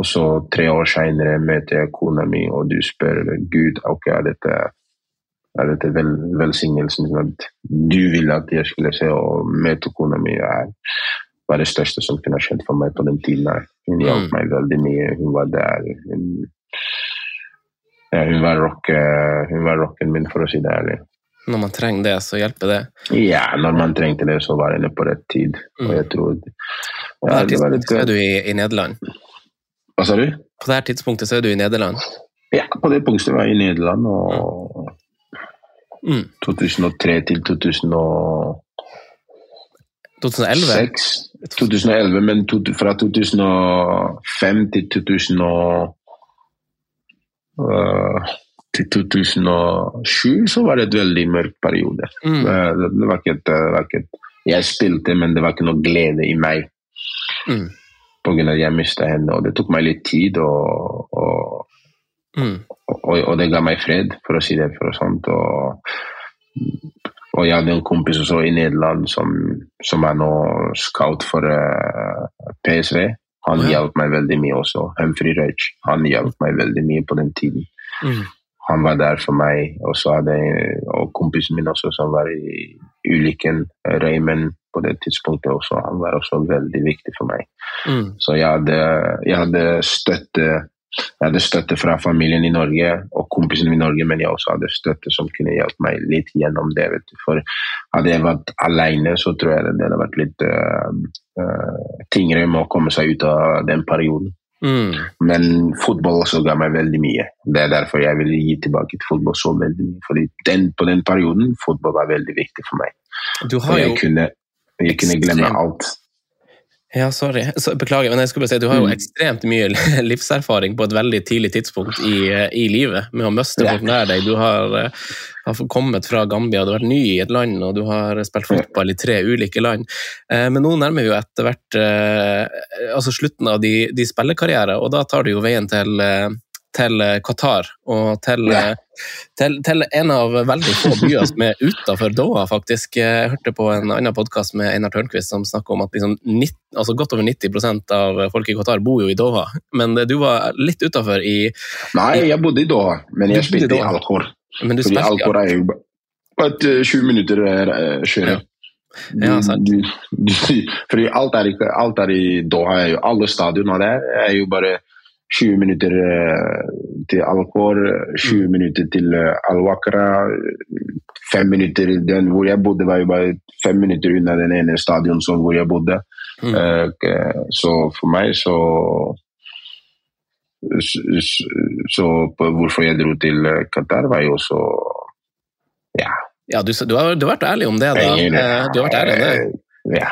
Og så tre år seinere møter jeg kona mi, og du spør Gud ok, er dette, er dette vel, velsignelsen at du ville at jeg skulle se og møte kona mi? er var det største som kunne skjedd for meg på den tiden. Hun hjalp mm. meg veldig mye. Hun var der. Hun ja, hun var, rock, hun var rocken min, for å si det ærlig. Når man trenger det, så hjelper det? Ja, når man trengte det, så var det på rett tid. Mm. Og jeg tror ja, På det tidspunktet er du i, i, Nederland? Hva sa du? På det tidspunktet så er du i Nederland? Ja, på det punktet var jeg i Nederland. Og mm. 2003 til 2000 2011? 2011, men to, fra 2005 til 2000 Eh, til 2007 så var det et veldig mørk periode. Mm. Det, det, var ikke et, det var ikke Jeg spilte, men det var ikke noe glede i meg. Mm. På grunn av at jeg mista henne, og det tok meg litt tid. Og, og, mm. og, og, det ga meg fred, for å si det for sånt. Og, og jeg hadde en kompis også i Nederland som, som er nå scout for uh, eh, PSV. Han Ja. hjalp meg veldig mye også. Humphrey Røych. Han hjalp meg veldig mye på den tiden. Mm. Han var der for meg, og så hadde jeg og kompisen min også som var i ulykken, Raymond, på det tidspunktet også. Han var også veldig viktig for meg. Mm. Så jeg hadde, jeg hadde støtte jeg hadde støtte fra familien i Norge og kompisene i Norge, men jeg også hadde støtte som kunne hjelpe meg litt gjennom det. For hadde jeg vært alene, så tror jeg det hadde vært litt uh, uh, tyngre med å komme seg ut av den perioden. Mm. Men fotball også ga meg veldig mye. Det er derfor jeg vil gi tilbake til fotball så veldig mye. Fordi den, på den perioden fotball var veldig viktig for meg. Du har jo jeg kunne, jeg kunne glemme alt. Ja, sorry. Så, beklager, men jeg skulle bare si du har jo Mm. ekstremt mye livserfaring på et veldig tidlig tidspunkt i, i livet med å miste folk nær deg. Du har, eh, har kommet fra Gambia, du har vært ny i et land, og du har spilt fotball i tre ulike land. Eh, Men nå nærmer vi jo etter hvert eh, altså slutten av de, de spillekarrierer, og da tar du jo veien til eh, til eh, Qatar og til, Ja. eh, til, til en av veldig få byer som er utafor Doha, faktisk. Jeg hørte på en annen podkast med Einar Tørnquist som snakker om at liksom 90, altså godt over 90% av folk i Qatar bor jo i Doha, men du var litt utafor i Nei, jeg bodde i Doha, men jeg spilte i. Alcor. Men du Fordi spilte Alcor er jo bare et eh, 20 minutter kjøring. Ja. Ja, sant. Du, du, fordi alt er, alt er i Doha, alle stadioner der er jo bare 20 minutter til til Alcor, 20 Mm. minutter til eh, Al-Wakra, fem minutter den hvor jeg bodde var jo bare fem minutter unna den ene stadion som hvor jeg bodde. Mm. Eh, så for meg så så, hvorfor jeg dro til eh, Qatar, var jo også Ja. Ja, du, du, har, du har vært ærlig om det, da. Eh, Du har vært ærlig om det. Ja.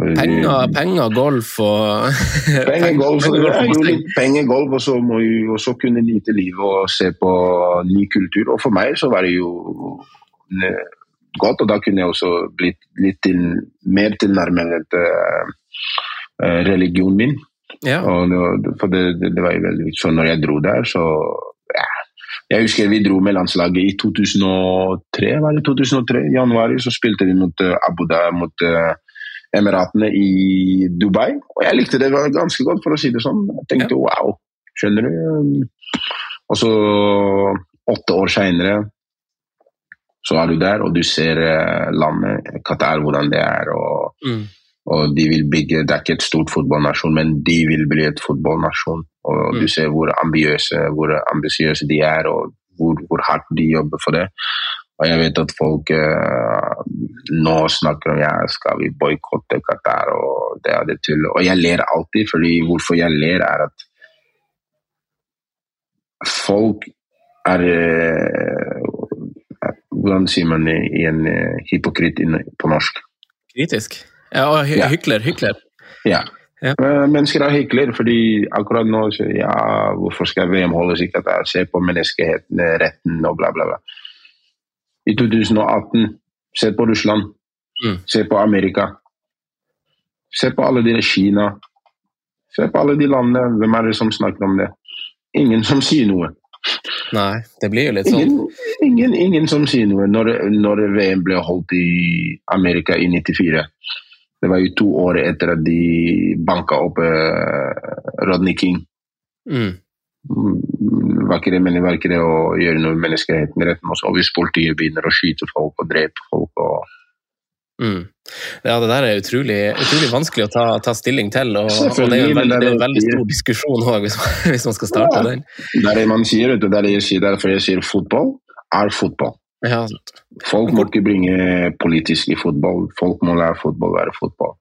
Penger, penger golf og Penger, golf, penger, golf og jo, så må vi også kunne nyte livet og se på ny kultur. Og for meg så var det jo eh, godt, og da kunne jeg også blitt litt til, mer tilnærmet uh, religionen min. Ja. Det, for det, det, det var jo veldig viktig. Så når jeg dro der, så ja. Jeg husker vi dro med landslaget i 2003, var det 2003? I januar så spilte vi mot eh, Abu Dhabi, mot eh, Emiratene i Dubai. Og jeg likte det ganske godt, for å si det sånn. Jeg tenkte wow, skjønner du? Og så åtte år seinere så er du der, og du ser eh, landet, Qatar, hvordan det er. og Mm. og de vil bygge, Det er ikke et stort fotballnasjon, men de vil bli et fotballnasjon. Og Mm. Du ser hvor ambisiøse de er, og hvor, hvor hardt de jobber for det. Og jeg vet at folk eh, nå snakker om ja, skal vi boikotte Qatar og det er det tull. Og jeg ler alltid, fordi hvorfor jeg ler, er at folk er eh, Hvordan sier man det i en eh, hypokrit på norsk? Kritisk. Ja, og hy Ja. hykler, hykler. Ja. Ja. Mennesker er hykler, fordi akkurat nå så, ja, Hvorfor skal VM holdes i Qatar? Se på menneskeheten, retten og bla, bla, bla. I 2018, se på Russland. Mm. Se på Amerika. Se på alle de Kina. Se på alle de landene. Hvem er det som snakker om det? Ingen som sier noe. Nei, det blir jo litt sånn. Ingen, ingen, ingen som sier noe. Når, når VM ble holdt i Amerika i 94 Det var jo to år etter at de banka opp eh, Rodney King. Mm. Men det var ikke det å gjøre noe med menneskeretten også. Og hvis politiet begynner å skyte folk og drepe folk og Mm. Ja, det der er utrolig, utrolig vanskelig å ta, ta stilling til, og, og det er jo en veldig, det er er en veldig stor diskusjon òg, hvis, hvis man skal starte Ja. den. Det er det man sier, vet du. Det er det jeg sier. Derfor jeg sier fotball er fotball. Ja, Folk må ikke bringe politisk i fotball. Folk må lære fotball være fotball.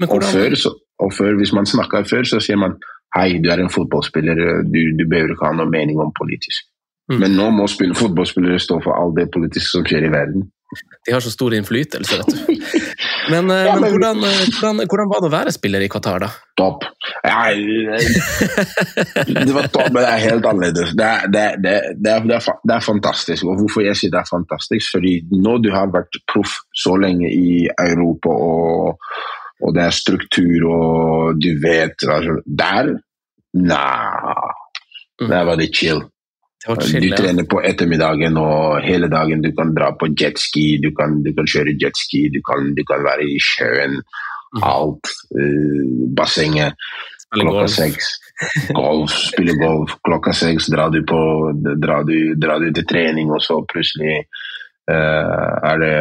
men Og før, så, og før, hvis man snakker før, så sier man hei, du er en fotballspiller, du, du behøver ikke ha noe mening om politisk. Mm. Men nå må spille, fotballspillere stå for all det politiske som skjer i verden. De har så stor innflytelse, vet du. Men, eh, Ja, men men- hvordan, eh, hvordan, hvordan var det å være spiller i Qatar, da? Topp. Det var topp, men det er helt annerledes. Det er, det, det, er- det, er, fantastisk. Og hvorfor jeg sier det er fantastisk? Fordi når du har vært proff så lenge i Europa, og, og det er struktur, og du vet Der Nei. Der var det chill. Det Du trener på ettermiddagen og hele dagen. Du kan dra på jetski, du kan, du kan kjøre jetski, du kan, du kan være i sjøen. Mhm. Alt. Uh, bassenget. klokka seks. Golf, spille golf. Klokka seks drar du, på, drar du, drar du til trening, og så plutselig uh, er det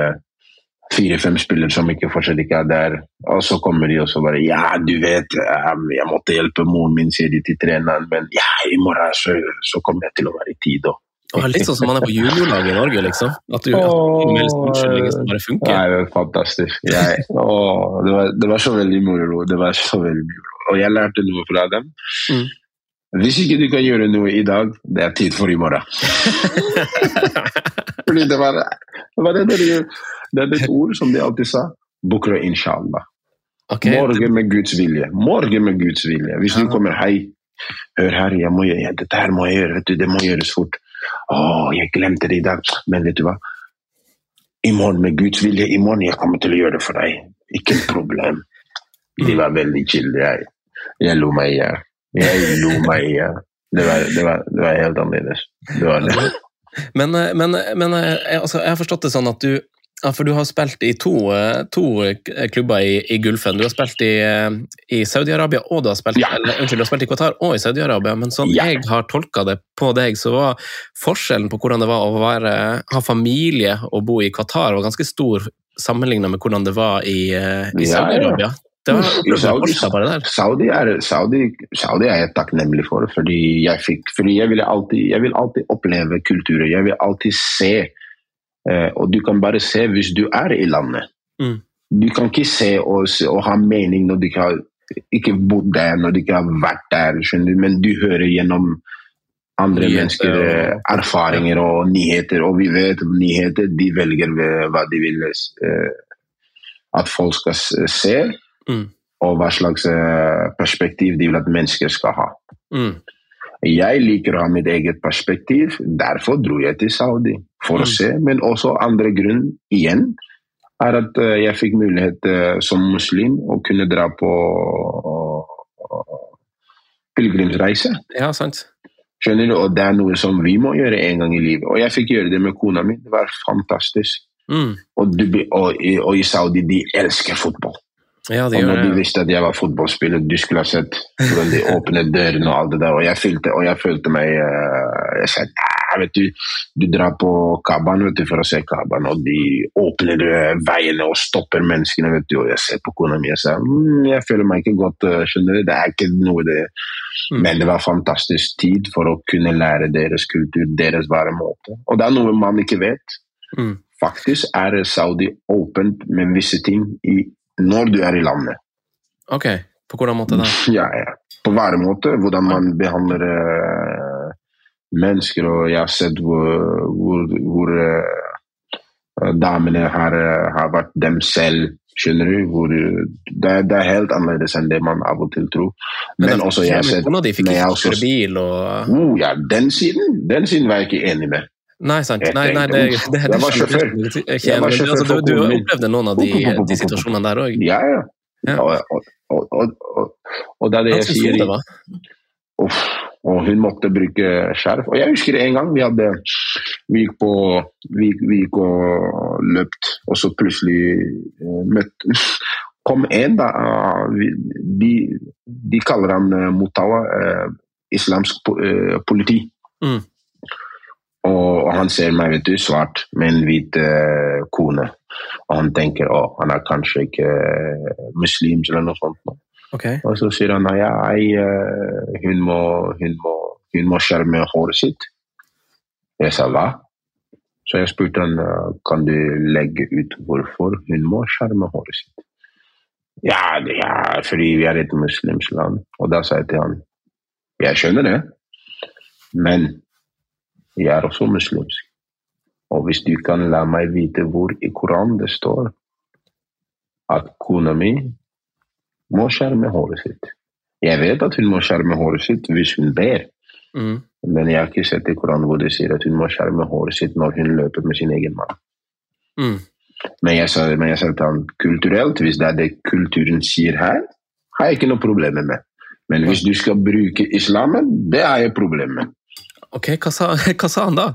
fire-fem spillere som ikke fortsatt ikke er der. Og så kommer de og så bare Ja, du vet, jeg måtte hjelpe moren min, sier de til treneren, men ja, i morgen så, så kommer jeg til å være i tid. Og litt sånn som man er på juniorlaget i Norge, liksom? At du melder unnskyldninger som bare funker? Nei, det er fantastisk. Jeg, å, det, var, det, var, så veldig moro. Det var så veldig moro. Og jeg lærte noe fra dem. Mm. Hvis ikke du kan gjøre noe i dag, det er tid for i morgen. Fordi det var, det var det, det, det er et ord som de alltid sa. Bukra inshallah. Okay. Morgen med Guds vilje. Morgen med Guds vilje. Hvis du kommer hei, hør her, jeg må, jeg, dette her må jeg gjøre, vet du, det må gjøres fort. Å, jeg glemte det i dag. Men vet du hva? I morgen, med Guds vilje, i morgen jeg kommer til å gjøre det for deg. Ikke et problem. De var veldig chill. Jeg, jeg lo meg i hjel. Jeg lo meg i hjel. Det, det, det, var helt annerledes. Det var det. Men, men, men jeg, altså, jeg har forstått det sånn at du ja, for du har spilt i to, eh, to klubber i, i, Gulfen. Du har spilt i, eh, i Saudi-Arabia og du har spilt, ja. eller, unnskyld, du har spilt i Qatar og i Saudi-Arabia. Men sånn ja. jeg har tolka det på deg, så var forskjellen på hvordan det var å være, ha familie og bo i Qatar, var ganske stor sammenligna med hvordan det var i, eh, i Saudi-Arabia. Det var Saudi, Saudi, Saudi, Saudi er jeg takknemlig for, fordi jeg, fikk, fordi jeg, alltid, jeg vil alltid oppleve kulturer. Jeg vil alltid se Eh, og du kan bare se hvis du er i landet. Mm. Du kan ikke se og, og, ha mening når du ikke har ikke bodd der, når du ikke har vært der, skjønner du, men du hører gjennom andre nyheter, mennesker eh, erfaringer og nyheter, og vi vet nyheter de velger hva de vil eh, at folk skal se, mm. og hva slags perspektiv de vil at mennesker skal ha. Mm. Jeg liker å ha mitt eget perspektiv, derfor dro jeg til Saudi for å mm. se. Men også andre grunn igjen er at eh, jeg fikk mulighet eh, som muslim å kunne dra på pilegrimsreise. Ja, sant. Skjønner du? Og det er noe som vi må gjøre en gang i livet. Og jeg fikk gjøre det med kona mi. Det var fantastisk. Mm. Og, og, og, i Saudi, de elsker fotball. Ja, og når de visste at jeg var fotballspiller, du skulle ha sett hvordan de åpnet dørene og alt det der. Og jeg følte, og jeg følte meg uh, Jeg sa vet du, du drar på Kaban vet du, for å se Kaban, og de åpner eh, veiene og stopper menneskene. vet du, Og jeg ser på kona mi og sier mm, jeg føler meg ikke godt. Uh, skjønner du, Det er ikke noe det mm. Men det var fantastisk tid for å kunne lære deres kultur, deres væremåte. Og det er noe man ikke vet. Mm. Faktisk er Saudi åpent med visse ting i når du er i landet. Ok, På hvordan måte da? Ja, ja. På væremåte. Hvordan man behandler uh, mennesker. Og jeg har sett hvor, hvor, hvor uh, damene har, uh, har, vært dem selv. Skjønner du? Hvor, det, det, er helt annerledes enn det man av og til tror. Men, Men også, jeg har sett Noen av de fikk ikke bil og uh, Ja, den siden, den siden var jeg ikke enig med. Nei, sant. Nei, nei, det, det, det, det, var sjåfør. Altså, du, du opplevde noen av de, de situasjonene der òg? Ja, ja. ja. Og, og, og, og, det er det jeg sier det Uff, og hun måtte bruke skjerf. Og jeg husker en gang vi hadde Vi gikk på Vi, vi gikk og løpt, og så plutselig uh, møtte kom en, da. Uh, de, de, kaller han uh, Mutawa, uh, islamsk politi. Mm. Og, han ser meg vet du, svart med en hvit uh, kone. Og han tenker å, han er kanskje ikke uh, muslims eller noe sånt. Okay. Og så sier han ja, jeg, uh, hun, må, hun, må, hun må skjerme håret sitt. Jeg sa hva? Så jeg spurte han kan du legge ut hvorfor hun må skjerme håret sitt. Ja, det er fordi vi er et muslimsk land. Og da sa jeg til han jeg skjønner det, men jeg er også muslimsk. Og hvis du kan la meg vite hvor i Koranen det står at kona mi må skjerme håret sitt. Jeg vet at hun må skjerme håret sitt hvis hun ber, mm. men jeg har ikke sett i Koranen hvor det sier at hun må skjerme håret sitt når hun løper med sin egen mann. Mm. Men jeg sa, men jeg sa til han kulturelt, hvis det er det kulturen sier her, har jeg ikke noe problem med. Men hvis du skal bruke islamen, det har jeg problem med. Ok, hva sa, hva sa han da?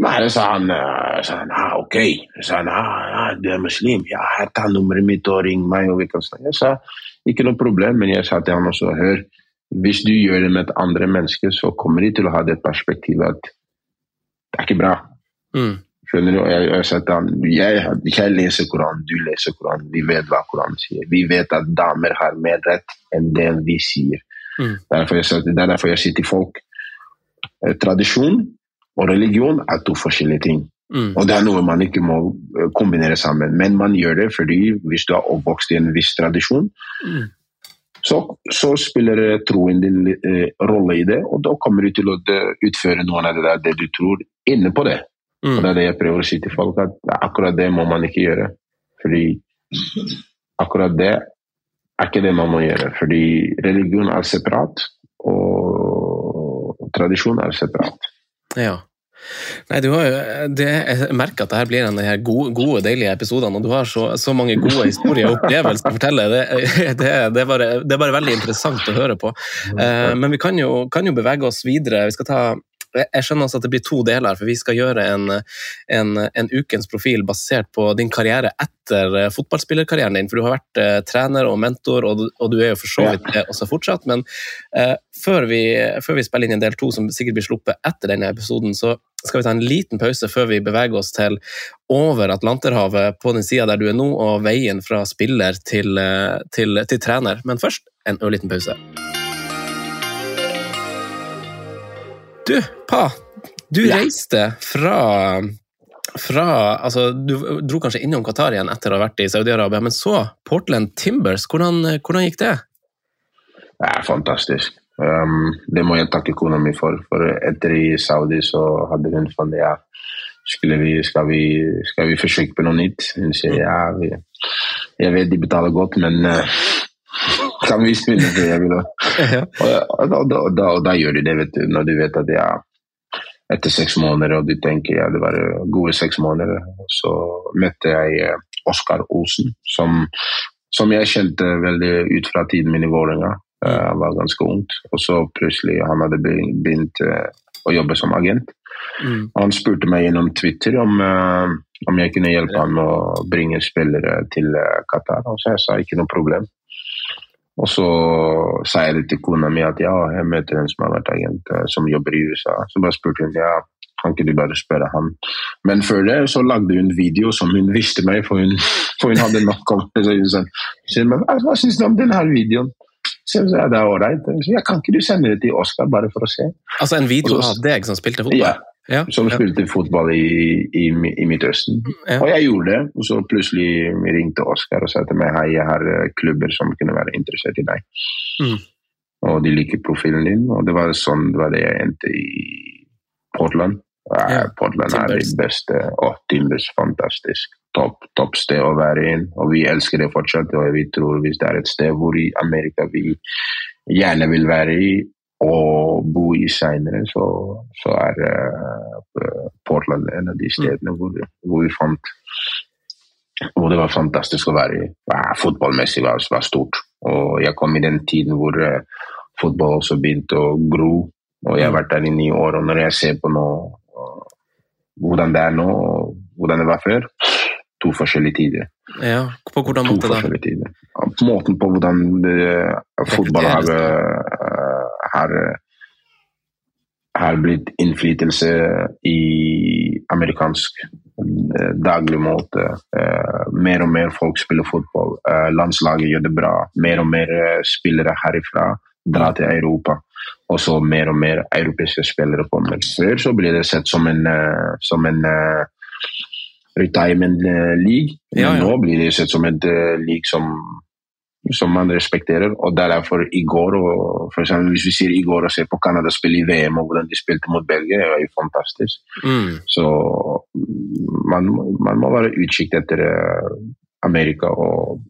Nei, sa han, uh, sa han ah, ok. Sa han, ah, ah, du er muslim? Ja, ta nummeret mitt og ring meg. og vi kan snakke. Jeg sa ikke noe problem, men jeg sa til han også hør, hvis du gjør det med et andre menneske, så kommer de til å ha det perspektivet at det er ikke bra. Mm. Skjønner du? Jeg, jeg, jeg, jeg leser Koranen, du leser Koranen, vi vet hva Koranen sier. Vi vet at damer har mer rett enn det vi sier. Mm. Derfor jeg, det er derfor jeg sier til folk eh, tradisjon og religion er to forskjellige ting. Mm. Og det er noe man ikke må eh, kombinere sammen. Men man gjør det fordi hvis du er oppvokst i en viss tradisjon, Mm. så, så spiller eh, troen din eh, rolle i det, og da kommer du til å eh, utføre noe av det, der, det du tror, inne på det. Og Mm. det er det jeg prøver å si til folk, at akkurat det må man ikke gjøre. Fordi akkurat det er ikke det man må gjøre. Fordi religion er separat, og tradisjon er separat. Ja. Nei, du har jo, det, Jeg merker at dette blir en av de gode, deilige episodene, og du har så, så mange gode historier og opplevelser å fortelle. Det, det, det, er bare, det er bare veldig interessant å høre på. Eh, men vi kan jo, kan jo bevege oss videre. Vi skal ta jeg skjønner også at det blir to deler, for vi skal gjøre en, en, en ukens profil basert på din karriere etter eh, fotballspillerkarrieren din. For du har vært eh, trener og mentor, og og du er jo for så vidt det også fortsatt. Men eh, før, vi, før vi spiller inn en del to som sikkert blir sluppet etter denne episoden, så skal vi ta en liten pause før vi beveger oss til over Atlanterhavet på den sida der du er nå, og veien fra spiller til, eh, til, til trener. Men først en ørliten pause. Du, Pa, du Ja. reiste fra fra, altså, du dro kanskje innom Qatar igjen etter å ha vært i Saudi-Arabia, men så Portland Timbers. Hvordan, hvordan gikk det? Det er fantastisk. Um, det må jeg takke kona mi for. For etter i Saudi så hadde hun funnet ja, vi, skal, vi, skal vi forsøke på noe nytt? Hun sier ja, vi, jeg vet de betaler godt, men uh, kan vi spille for jeg da? Ja. Og, da, da, da, da gjør du det, vet du. Når du vet at ja, etter seks måneder, og du tenker ja, det var gode seks måneder, så møtte jeg eh, Oskar Osen, som, som jeg kjente veldig ut fra tiden min i Vålerenga. Eh, Han var ganske ungt, og så plutselig han hadde begynt eh, å jobbe som agent. Mm. Han spurte meg gjennom Twitter om, eh, om jeg kunne hjelpe han med å bringe spillere til eh, Qatar, og så jeg sa ikke noe problem. Og så sa jeg det til kona mi at ja, jeg møter en som har vært agent, eh, som jobber i USA. Så bare spurte hun ja, kan ikke du bare spørre han. Men før det så lagde hun video som hun visste meg, for hun, for hun hadde nok om det. Så hun sa, hva, syns du om denne videoen? Så jeg sa det er ålreit. Så kan ikke du sende det til Oskar bare for å se? Altså en video av deg som spilte fotball? Ja, Ja, som spilte fotball i, i, i Midtøsten. ja. Og jeg gjorde det, og så plutselig ringte Oskar og sa til meg hei, jeg har eh, klubber som kunne være interessert i deg. Mm. Og de liker profilen din, og det var sånn det var det jeg endte i Portland. Ja, Portland er det beste. Å, Timbers, fantastisk. Topp topp sted å være i, og vi elsker det fortsatt. Og vi tror hvis det er et sted hvor i Amerika vi gjerne vil være i, og bo i seinere, så, så er uh, Portland en av de stedene hvor, hvor vi fant hvor det var fantastisk å være i. Fotballmessig var, var stort. Og jeg kom i den tiden hvor uh, fotball også begynte å gro. Og jeg har vært der i ni år, og når jeg ser på nå uh, hvordan det er nå, og hvordan det var før To forskjellige tider. ja. På hvordan måte da? tider. Måten på hvordan eh, fotball har, har, har blitt innflytelse i amerikansk eh, daglig måte. Eh, mer og mer folk spiller fotball. Eh, landslaget gjør det bra. Mer og mer eh, spillere herifra drar til Europa. Og så mer og mer europeiske spillere kommer. Før så ble det sett som en, eh, som en eh, retirement eh, league. Men Ja, ja. nå blir det sett som en league som, som man respekterer. Og det er derfor i går, og for eksempel hvis vi sier i går og ser på Canada spille i VM og hvordan de spilte mot Belgia, det var jo fantastisk. Mm. Så mm, man, man må være utkikk etter eh, Amerika og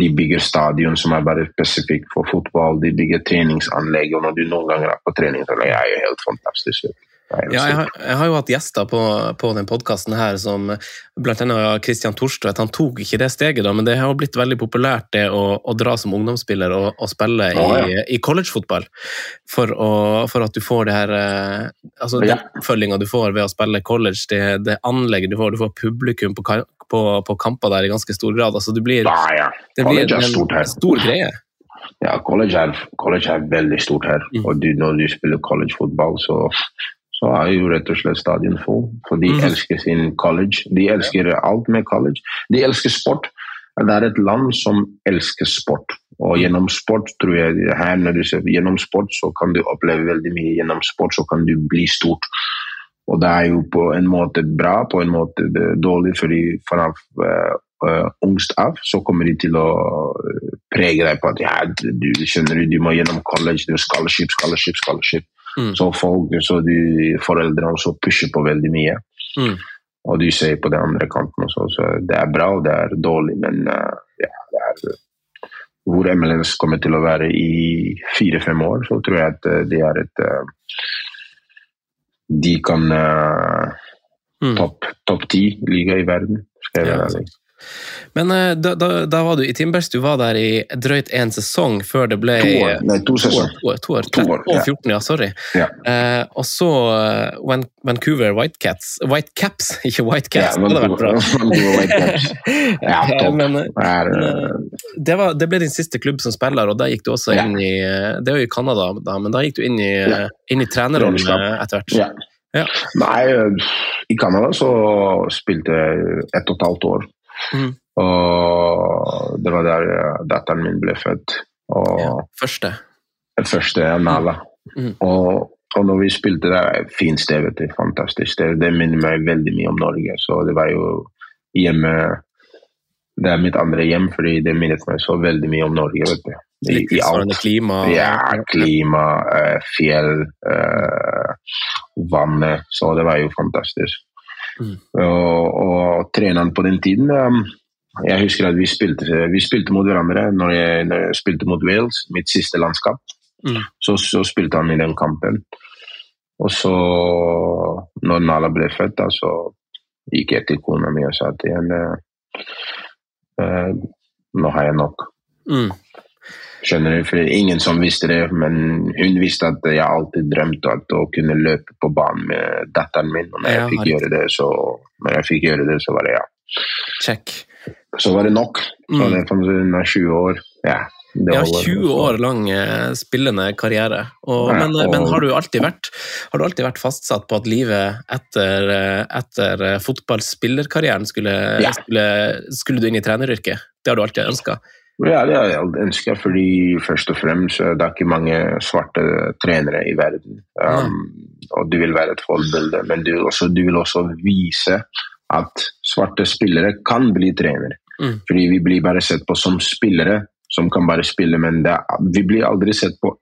de bygger stadion som er bare spesifikt for fotball. De bygger treningsanlegg, og når du noen ganger er på trening, så er jo helt fantastisk. Ja, jeg har, jeg har, jo hatt gjester på, på den podkasten her, som annet Christian Torstvedt. Han tok ikke det steget, da, men det har blitt veldig populært det å, å dra som ungdomsspiller og, og spille oh, ja. i, i collegefotball. For, for, at du får det her eh, Altså ja. den oppfølginga du får ved å spille college, det, det anlegget du får, du får publikum på, på, på, kamper der i ganske stor grad. Altså, det blir, ja, det blir en stor greie. Ja, college er, college er veldig stort her. Mm. Og du, når du spiller college-fotball, så så er jo rett og slett stadion full. For de mm. elsker sin college. De elsker alt med college. De elsker sport. Det er et land som elsker sport. Og gjennom sport tror jeg her når du ser, gjennom sport så kan du oppleve veldig mye. Gjennom sport så kan du bli stort. Og det er jo på en måte bra, på en måte dårlig, fordi fra uh, uh, ungst av så kommer de til å prege deg på at ja, du skjønner du må gjennom college, du scholarship, scholarship, scholarship. Mm. Så folk, så de foreldrene også pusher på veldig mye. Mm. Og de sier på den andre kanten også, så det er bra og det er dårlig, men uh, ja, det er hvor MLS kommer til å være i fire-fem år, så tror jeg at uh, det er et uh, De kan mm. topp top ti liga i verden, skal jeg være ærlig. Men uh, da, da, da, var du i Timbers, du var der i drøyt én sesong før det ble To år, nei, to sesonger. To, to, år, 13 og 14, ja, sorry. Ja. Eh, og så uh, Vancouver Whitecaps Whitecaps, ikke Whitecaps. Ja, det hadde vært bra. ja, topp. Men, det, var, det, ble din siste klubb som spiller, og da gikk du også inn i Det er jo i Canada, da, men da gikk du inn i, inn i trenerrollen etter hvert. Ja. Ja. Nei, i Canada så spilte jeg ett og et halvt år. Mm. Og det var der datteren min ble født. Og ja, første? Første, Nala. Mm. Og, og når vi spilte der, fint sted, vet du. Fantastisk sted. Det minner meg veldig mye om Norge. Så det var jo hjemme Det er mitt andre hjem, fordi det minnet meg så veldig mye om Norge, vet du. I, Litt alt. klima? Ja, klima, uh, fjell, uh, vannet. Så det var jo fantastisk. Mm. Og, og, treneren på den tiden um, Jeg husker at vi spilte, vi spilte mot hverandre når jeg, når jeg, spilte mot Wales, mitt siste landskap. Mm. Så, så, spilte han i den kampen. Og så, når Nala ble født, da, så gikk jeg til kona mi og sa til henne uh, Nå har jeg nok. Mm. Skjønner du? For ingen som visste det, men hun visste at jeg alltid drømte om å kunne løpe på banen med datteren min. Og når jeg, fikk gjøre det, så, når jeg fikk gjøre det, så var det ja. Check. Så var det nok. Så mm. det hun er 20 år. Ja, ja, 20 år lang eh, spillende karriere. Og, men, og... men har, du alltid vært, har du alltid vært fastsatt på at livet etter, eh, etter eh, fotballspillerkarrieren skulle, skulle, skulle, du inn i treneryrket? Det har du alltid ønska? Ja, det har jeg ønska, fordi først og fremst det er ikke mange svarte trenere i verden. Um, og du vil være et forbilde, men du, også, du, vil også vise at svarte spillere kan bli trenere. Mm. Fordi vi blir bare sett på som spillere som kan bare spille, men det, vi blir aldri sett på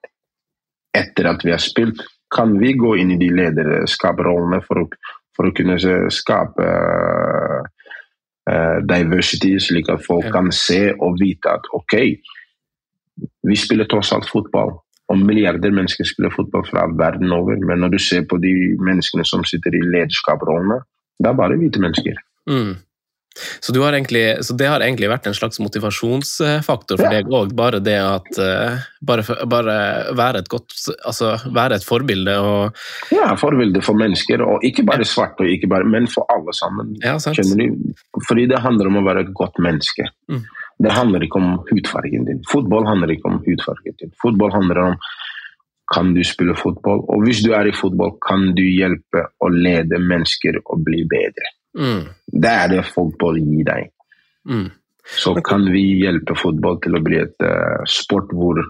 etter at vi har spilt. Kan vi gå inn i de lederskapsrollene for, for, å kunne skape uh, diversity, slik at folk kan se og vite at OK, vi spiller tross alt fotball. Og milliarder mennesker spiller fotball fra verden over. Men når du ser på de menneskene som sitter i lederskapsrollene, det er bare hvite mennesker. Mm. Så, egentlig, så, det har egentlig vært en slags motivasjonsfaktor for ja. deg òg, bare det at uh, bare, bare, være et godt Altså være et forbilde og Ja, forbilde for mennesker, og ikke bare svarte, ikke bare, men for alle sammen. Ja? Fordi det handler om å være et godt menneske. Mm. Det handler ikke om hudfargen din. Fotball handler ikke om hudfargen din. Fotball handler om kan du spille fotball, og hvis du er i fotball, kan du hjelpe å lede mennesker og bli bedre. Mm. Det er det fotball gir deg. Mm. Så kan vi hjelpe fotball til å bli et uh, sport hvor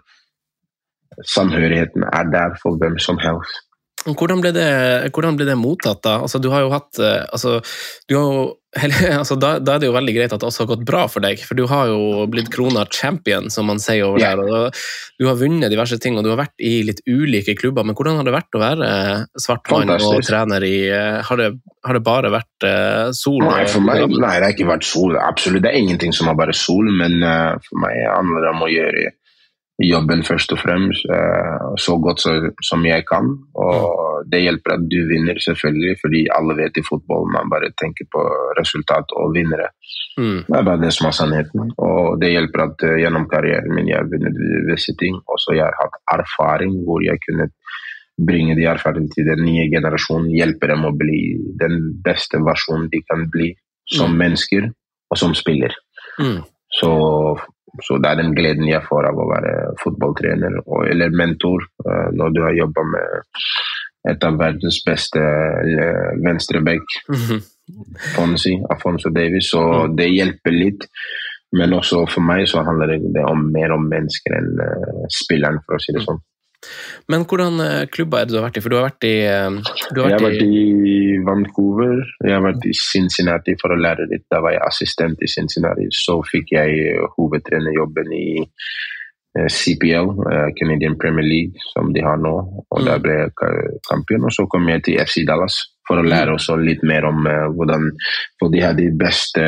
samhørigheten er der for hvem som helst. Hvordan ble, det, hvordan ble det, mottatt, da? Altså, du har jo hatt eh, altså, du har jo, altså, da, da, er det jo veldig greit at det også har gått bra for deg, for du har jo blitt krona champion, som man sier over der. og Du har vunnet diverse ting, og du har vært i litt ulike klubber. Men hvordan har det vært å være svart mann og trener i eh, Har det, har det bare vært uh, sol? Nei, for meg nei, det har ikke vært sol. Absolutt, det er ingenting som har bare sol, men uh, for meg handler det om å gjøre jobben først og fremst uh, så godt som jeg kan. Og det hjelper at du vinner, selvfølgelig, fordi alle vet i fotball man bare tenker på resultat og vinnere. Mm. Det er bare det som er sannheten. Og det hjelper at uh, gjennom karrieren min jeg har vunnet visse ting. Og så jeg har hatt erfaring hvor jeg kunne bringe de erfaringene til den nye generasjonen, hjelpe dem å bli den beste versjonen de kan bli som mm. mennesker og som spiller. Mm. Så, så, det er den gleden jeg får av å være fotballtrener og, eller mentor uh, når du har jobba med et av verdens beste uh, venstreback, mm -hmm. Fonsi, Afonso Davies. Så mm. det hjelper litt. Men også for meg så handler det om mer om mennesker enn uh, spilleren, for å si det sånn. Men hvordan eh, klubber er det du har vært i? For du har vært i eh, har Jeg har vært i Vancouver, jeg har vært i Cincinnati for å lære litt. Da var jeg assistent i Cincinnati. Så fikk jeg hovedtrenerjobben i eh, CPL, Canadian Premier League, som de har nå. Og der mm. ble jeg kampion. Og så kom jeg til FC Dallas for å lære mm. også litt mer om hvordan For de har de beste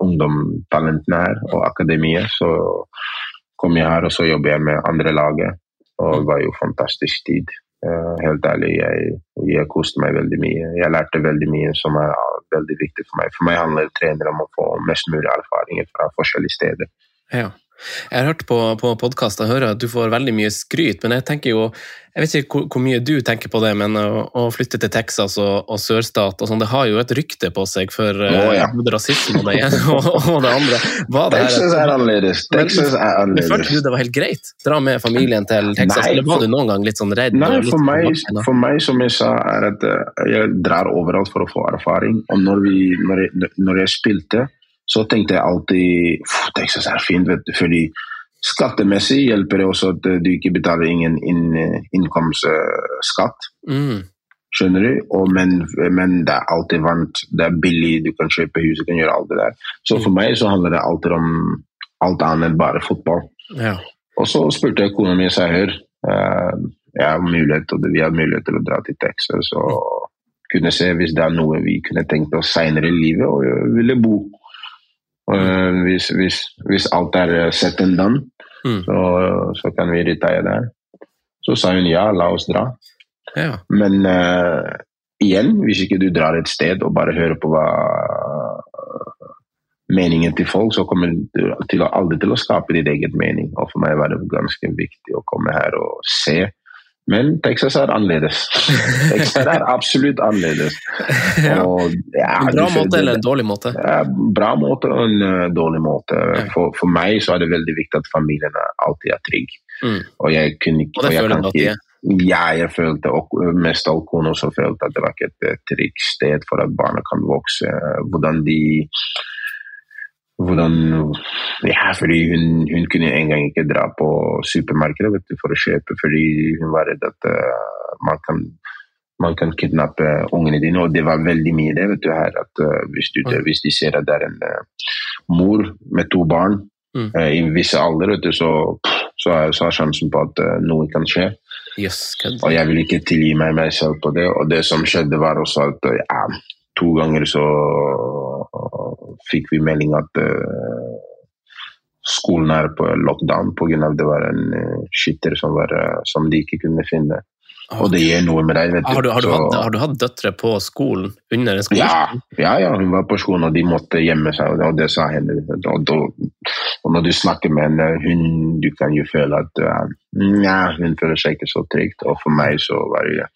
ungdomstalentene her, og akademiet. Så kom jeg her, og så jobber jeg med andre laget. Og det var jo fantastisk tid. Uh, helt ærlig, jeg, jeg koste meg veldig mye. Jeg lærte veldig mye som er veldig viktig for meg. For meg handler trener om å få mest mulig erfaringer fra forskjellige steder. Ja. Jeg har hørt på, på podkast og hører at du får veldig mye skryt, men jeg tenker jo Jeg vet ikke hvor, hvor mye du tenker på det, men å, å flytte til Texas og, og sørstat og sånn, det har jo et rykte på seg for oh, ja. uh, rasisme og det ene og, og, det andre. Var det Texas er annerledes. Texas er annerledes. Følte du det var helt greit? Dra med familien til Texas, Nei, eller var du noen gang litt sånn redd? Nei, for meg, for meg, som jeg sa, er at eh, jeg drar overalt for å få erfaring. Og når, vi, når, jeg, når jeg spilte så tenkte jeg alltid Texas er fint, vet du, fordi skattemessig hjelper det også at du ikke betaler ingen inn, innkomstskatt. Mm. Skjønner du? Og, men, men, det er alltid varmt, det er billig, du kan kjøpe hus, du kan gjøre alt det der. Så for meg så handler det alltid om alt annet enn bare fotball. Ja. Og så spurte jeg kona mi, og sa hør, uh, jeg har mulighet, og vi har mulighet til å dra til Texas og kunne se hvis det er noe vi kunne tenkt oss seinere i livet og ville bo. Uh, hvis, hvis, hvis, alt er sett set and done, mm. så, så, kan vi retire der. Så sa hun ja, la oss dra. Ja. Men uh, igjen, hvis ikke du drar et sted og bare hører på hva meningen til folk, så kommer du til aldri til å skape ditt eget mening. Og for meg var det ganske viktig å komme her og se men Texas er annerledes. Texas er absolutt annerledes. ja. Og, ja, en bra måte eller en dårlig måte? Ja, bra måte og en uh, dårlig måte. For, for, meg så er det veldig viktig at familien alltid er trygg. Mm. Og jeg kunne ikke Og det føler du at de er? Ja, jeg følte, og mest av kona også følte at det var ikke et trygt sted for at barna kan vokse. Hvordan de hvordan Ja, fordi hun, hun kunne engang ikke dra på supermarkedet vet du, for å kjøpe, fordi hun var redd at uh, man kan man kan kidnappe ungene dine, og det var veldig mye det vet du her. at uh, hvis, du, mm. hvis, de ser at det er en uh, mor med to barn mm. i visse alder, vet du, så, så, er, så er sjansen på at noe kan skje. Yes, og jeg vil ikke tilgi meg meg selv på det. Og det som skjedde, var også at ja, to ganger så fikk vi melding at uh, skolen er på lockdown pga. det var en uh, skytter som, var, uh, som de ikke kunne finne. Og det gjør noe med deg. vet du. Har du, har, du hatt, har du, hatt, døtre på skolen under en skole? Ja, ja, ja, hun var på skolen, og de måtte gjemme seg. Og det sa henne. Og, og når du snakker med henne, hun, du kan jo føle at ja, hun føler seg ikke så trygt. Og for meg så var det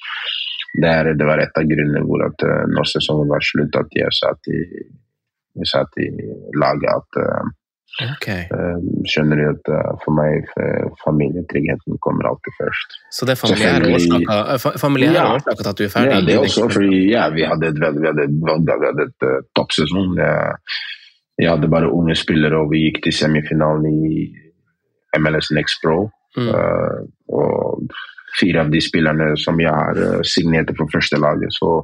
det, det var et av grunnene hvor at når sesongen var slutt, at jeg i vi satt i laget at uh, okay. uh, Skjønner du at uh, for meg familietryggheten kommer alltid først. Så det er familiære årsaker, til at du er ferdig? Ja, det er også fordi ja, vi hadde et, vi hadde, et toppsesong. Jeg hadde bare unge spillere, og vi gikk til semifinalen i MLS Next Pro. Mm. og fire av de spillerne som jeg har signerte for første laget. Så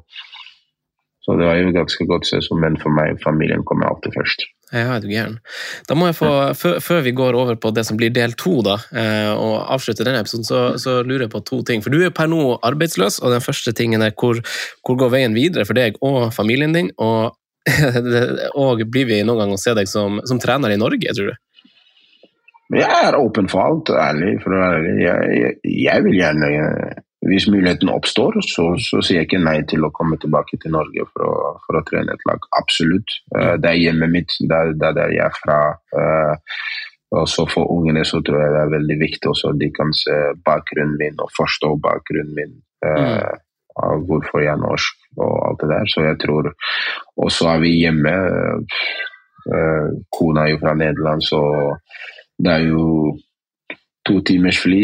så det var jo ganske godt sesong, men for meg familien kommer alltid først. Ja, er du gæren. Da må jeg få, før, før, vi går over på det som blir del to, da, eh, og avslutter denne episoden, så, så, lurer jeg på to ting. For du er per nå arbeidsløs, og den første tingen er hvor, hvor går veien videre for deg og familien din? Og, og blir vi noen gang å se deg som, som trener i Norge, tror du? Jeg er åpen for alt, ærlig. For å være ærlig. Jeg, jeg, jeg vil gjerne Hvis muligheten oppstår, så, så, sier jeg ikke nei til å komme tilbake til Norge for å, for å trene et lag. Absolutt. Uh, det er hjemmet mitt, det er der jeg er fra. Uh, og så For ungene så tror jeg det er veldig viktig også at de kan se bakgrunnen min og forstå bakgrunnen min. Uh, av hvorfor jeg er norsk og alt det der. Så jeg tror Og så er vi hjemme. Kona er jo fra Nederland, så det er jo to timers fly.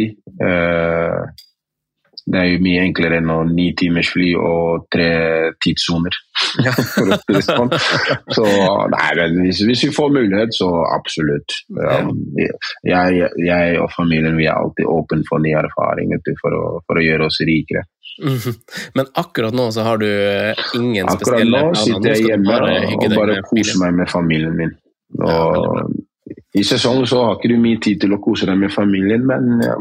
Eh, det er jo mye enklere enn å ni timers fly og tre tidssoner. Sånn. så nei, men hvis, hvis, vi får mulighet, så absolutt. Jeg, jeg, og familien vi er alltid åpne for nye erfaringer for å, for å gjøre oss rikere. Mm -hmm. Men akkurat nå så har du ingen akkurat spesielle? Akkurat nå sitter jeg hjemme og bare koser meg med familien min. Og, i sesong så har ikke du mye tid til å kose deg med familien, men ja,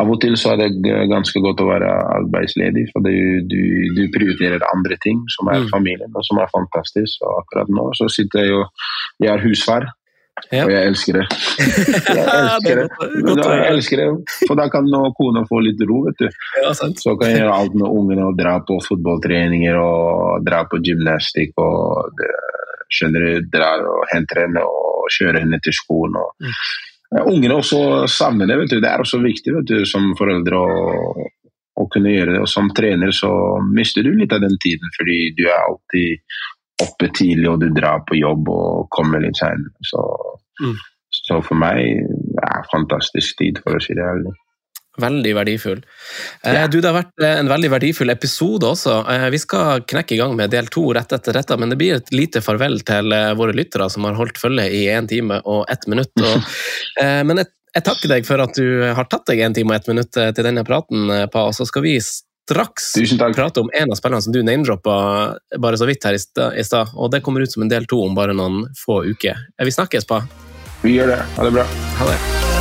av og til så er det ganske godt å være arbeidsledig. For du, du, du prioriterer andre ting, som er mm. familien, og som er fantastisk. Og akkurat nå så sitter jeg og Jeg er husfar. Ja. Og jeg elsker det. Jeg elsker det. jeg elsker det. For da kan kona få litt ro, vet du. Ja, så kan jeg gjøre alt med ungene og dra på fotballtreninger og dra på gymnastikk og det, skjønner du, drar og henter henne og kjører henne til skolen. Og, mm. Ja, ungene også savner det. vet du. Det er også viktig vet du, som foreldre å, å, kunne gjøre det. Og som trener så mister du litt av den tiden, fordi du er alltid oppe tidlig og du drar på jobb og kommer litt senere. Så, mm. så for meg er det fantastisk tid, for å si det ærlig. Veldig verdifull. Eh, ja. Du, Det har vært eh, en veldig verdifull episode også. Eh, vi skal knekke i gang med del to rett etter dette, men det blir et lite farvel til våre lyttere som har holdt følge i én time og ett minutt. Og, men jeg, jeg, takker deg for at du har tatt deg en time og ett minutt til denne praten, Pa. Og så skal vi straks prate om en av spillene som du name-droppa bare så vidt her i stad. Og det kommer ut som en del to om bare noen få uker. Vi snakkes, Pa. Vi gjør det. Ha det bra. Ha det.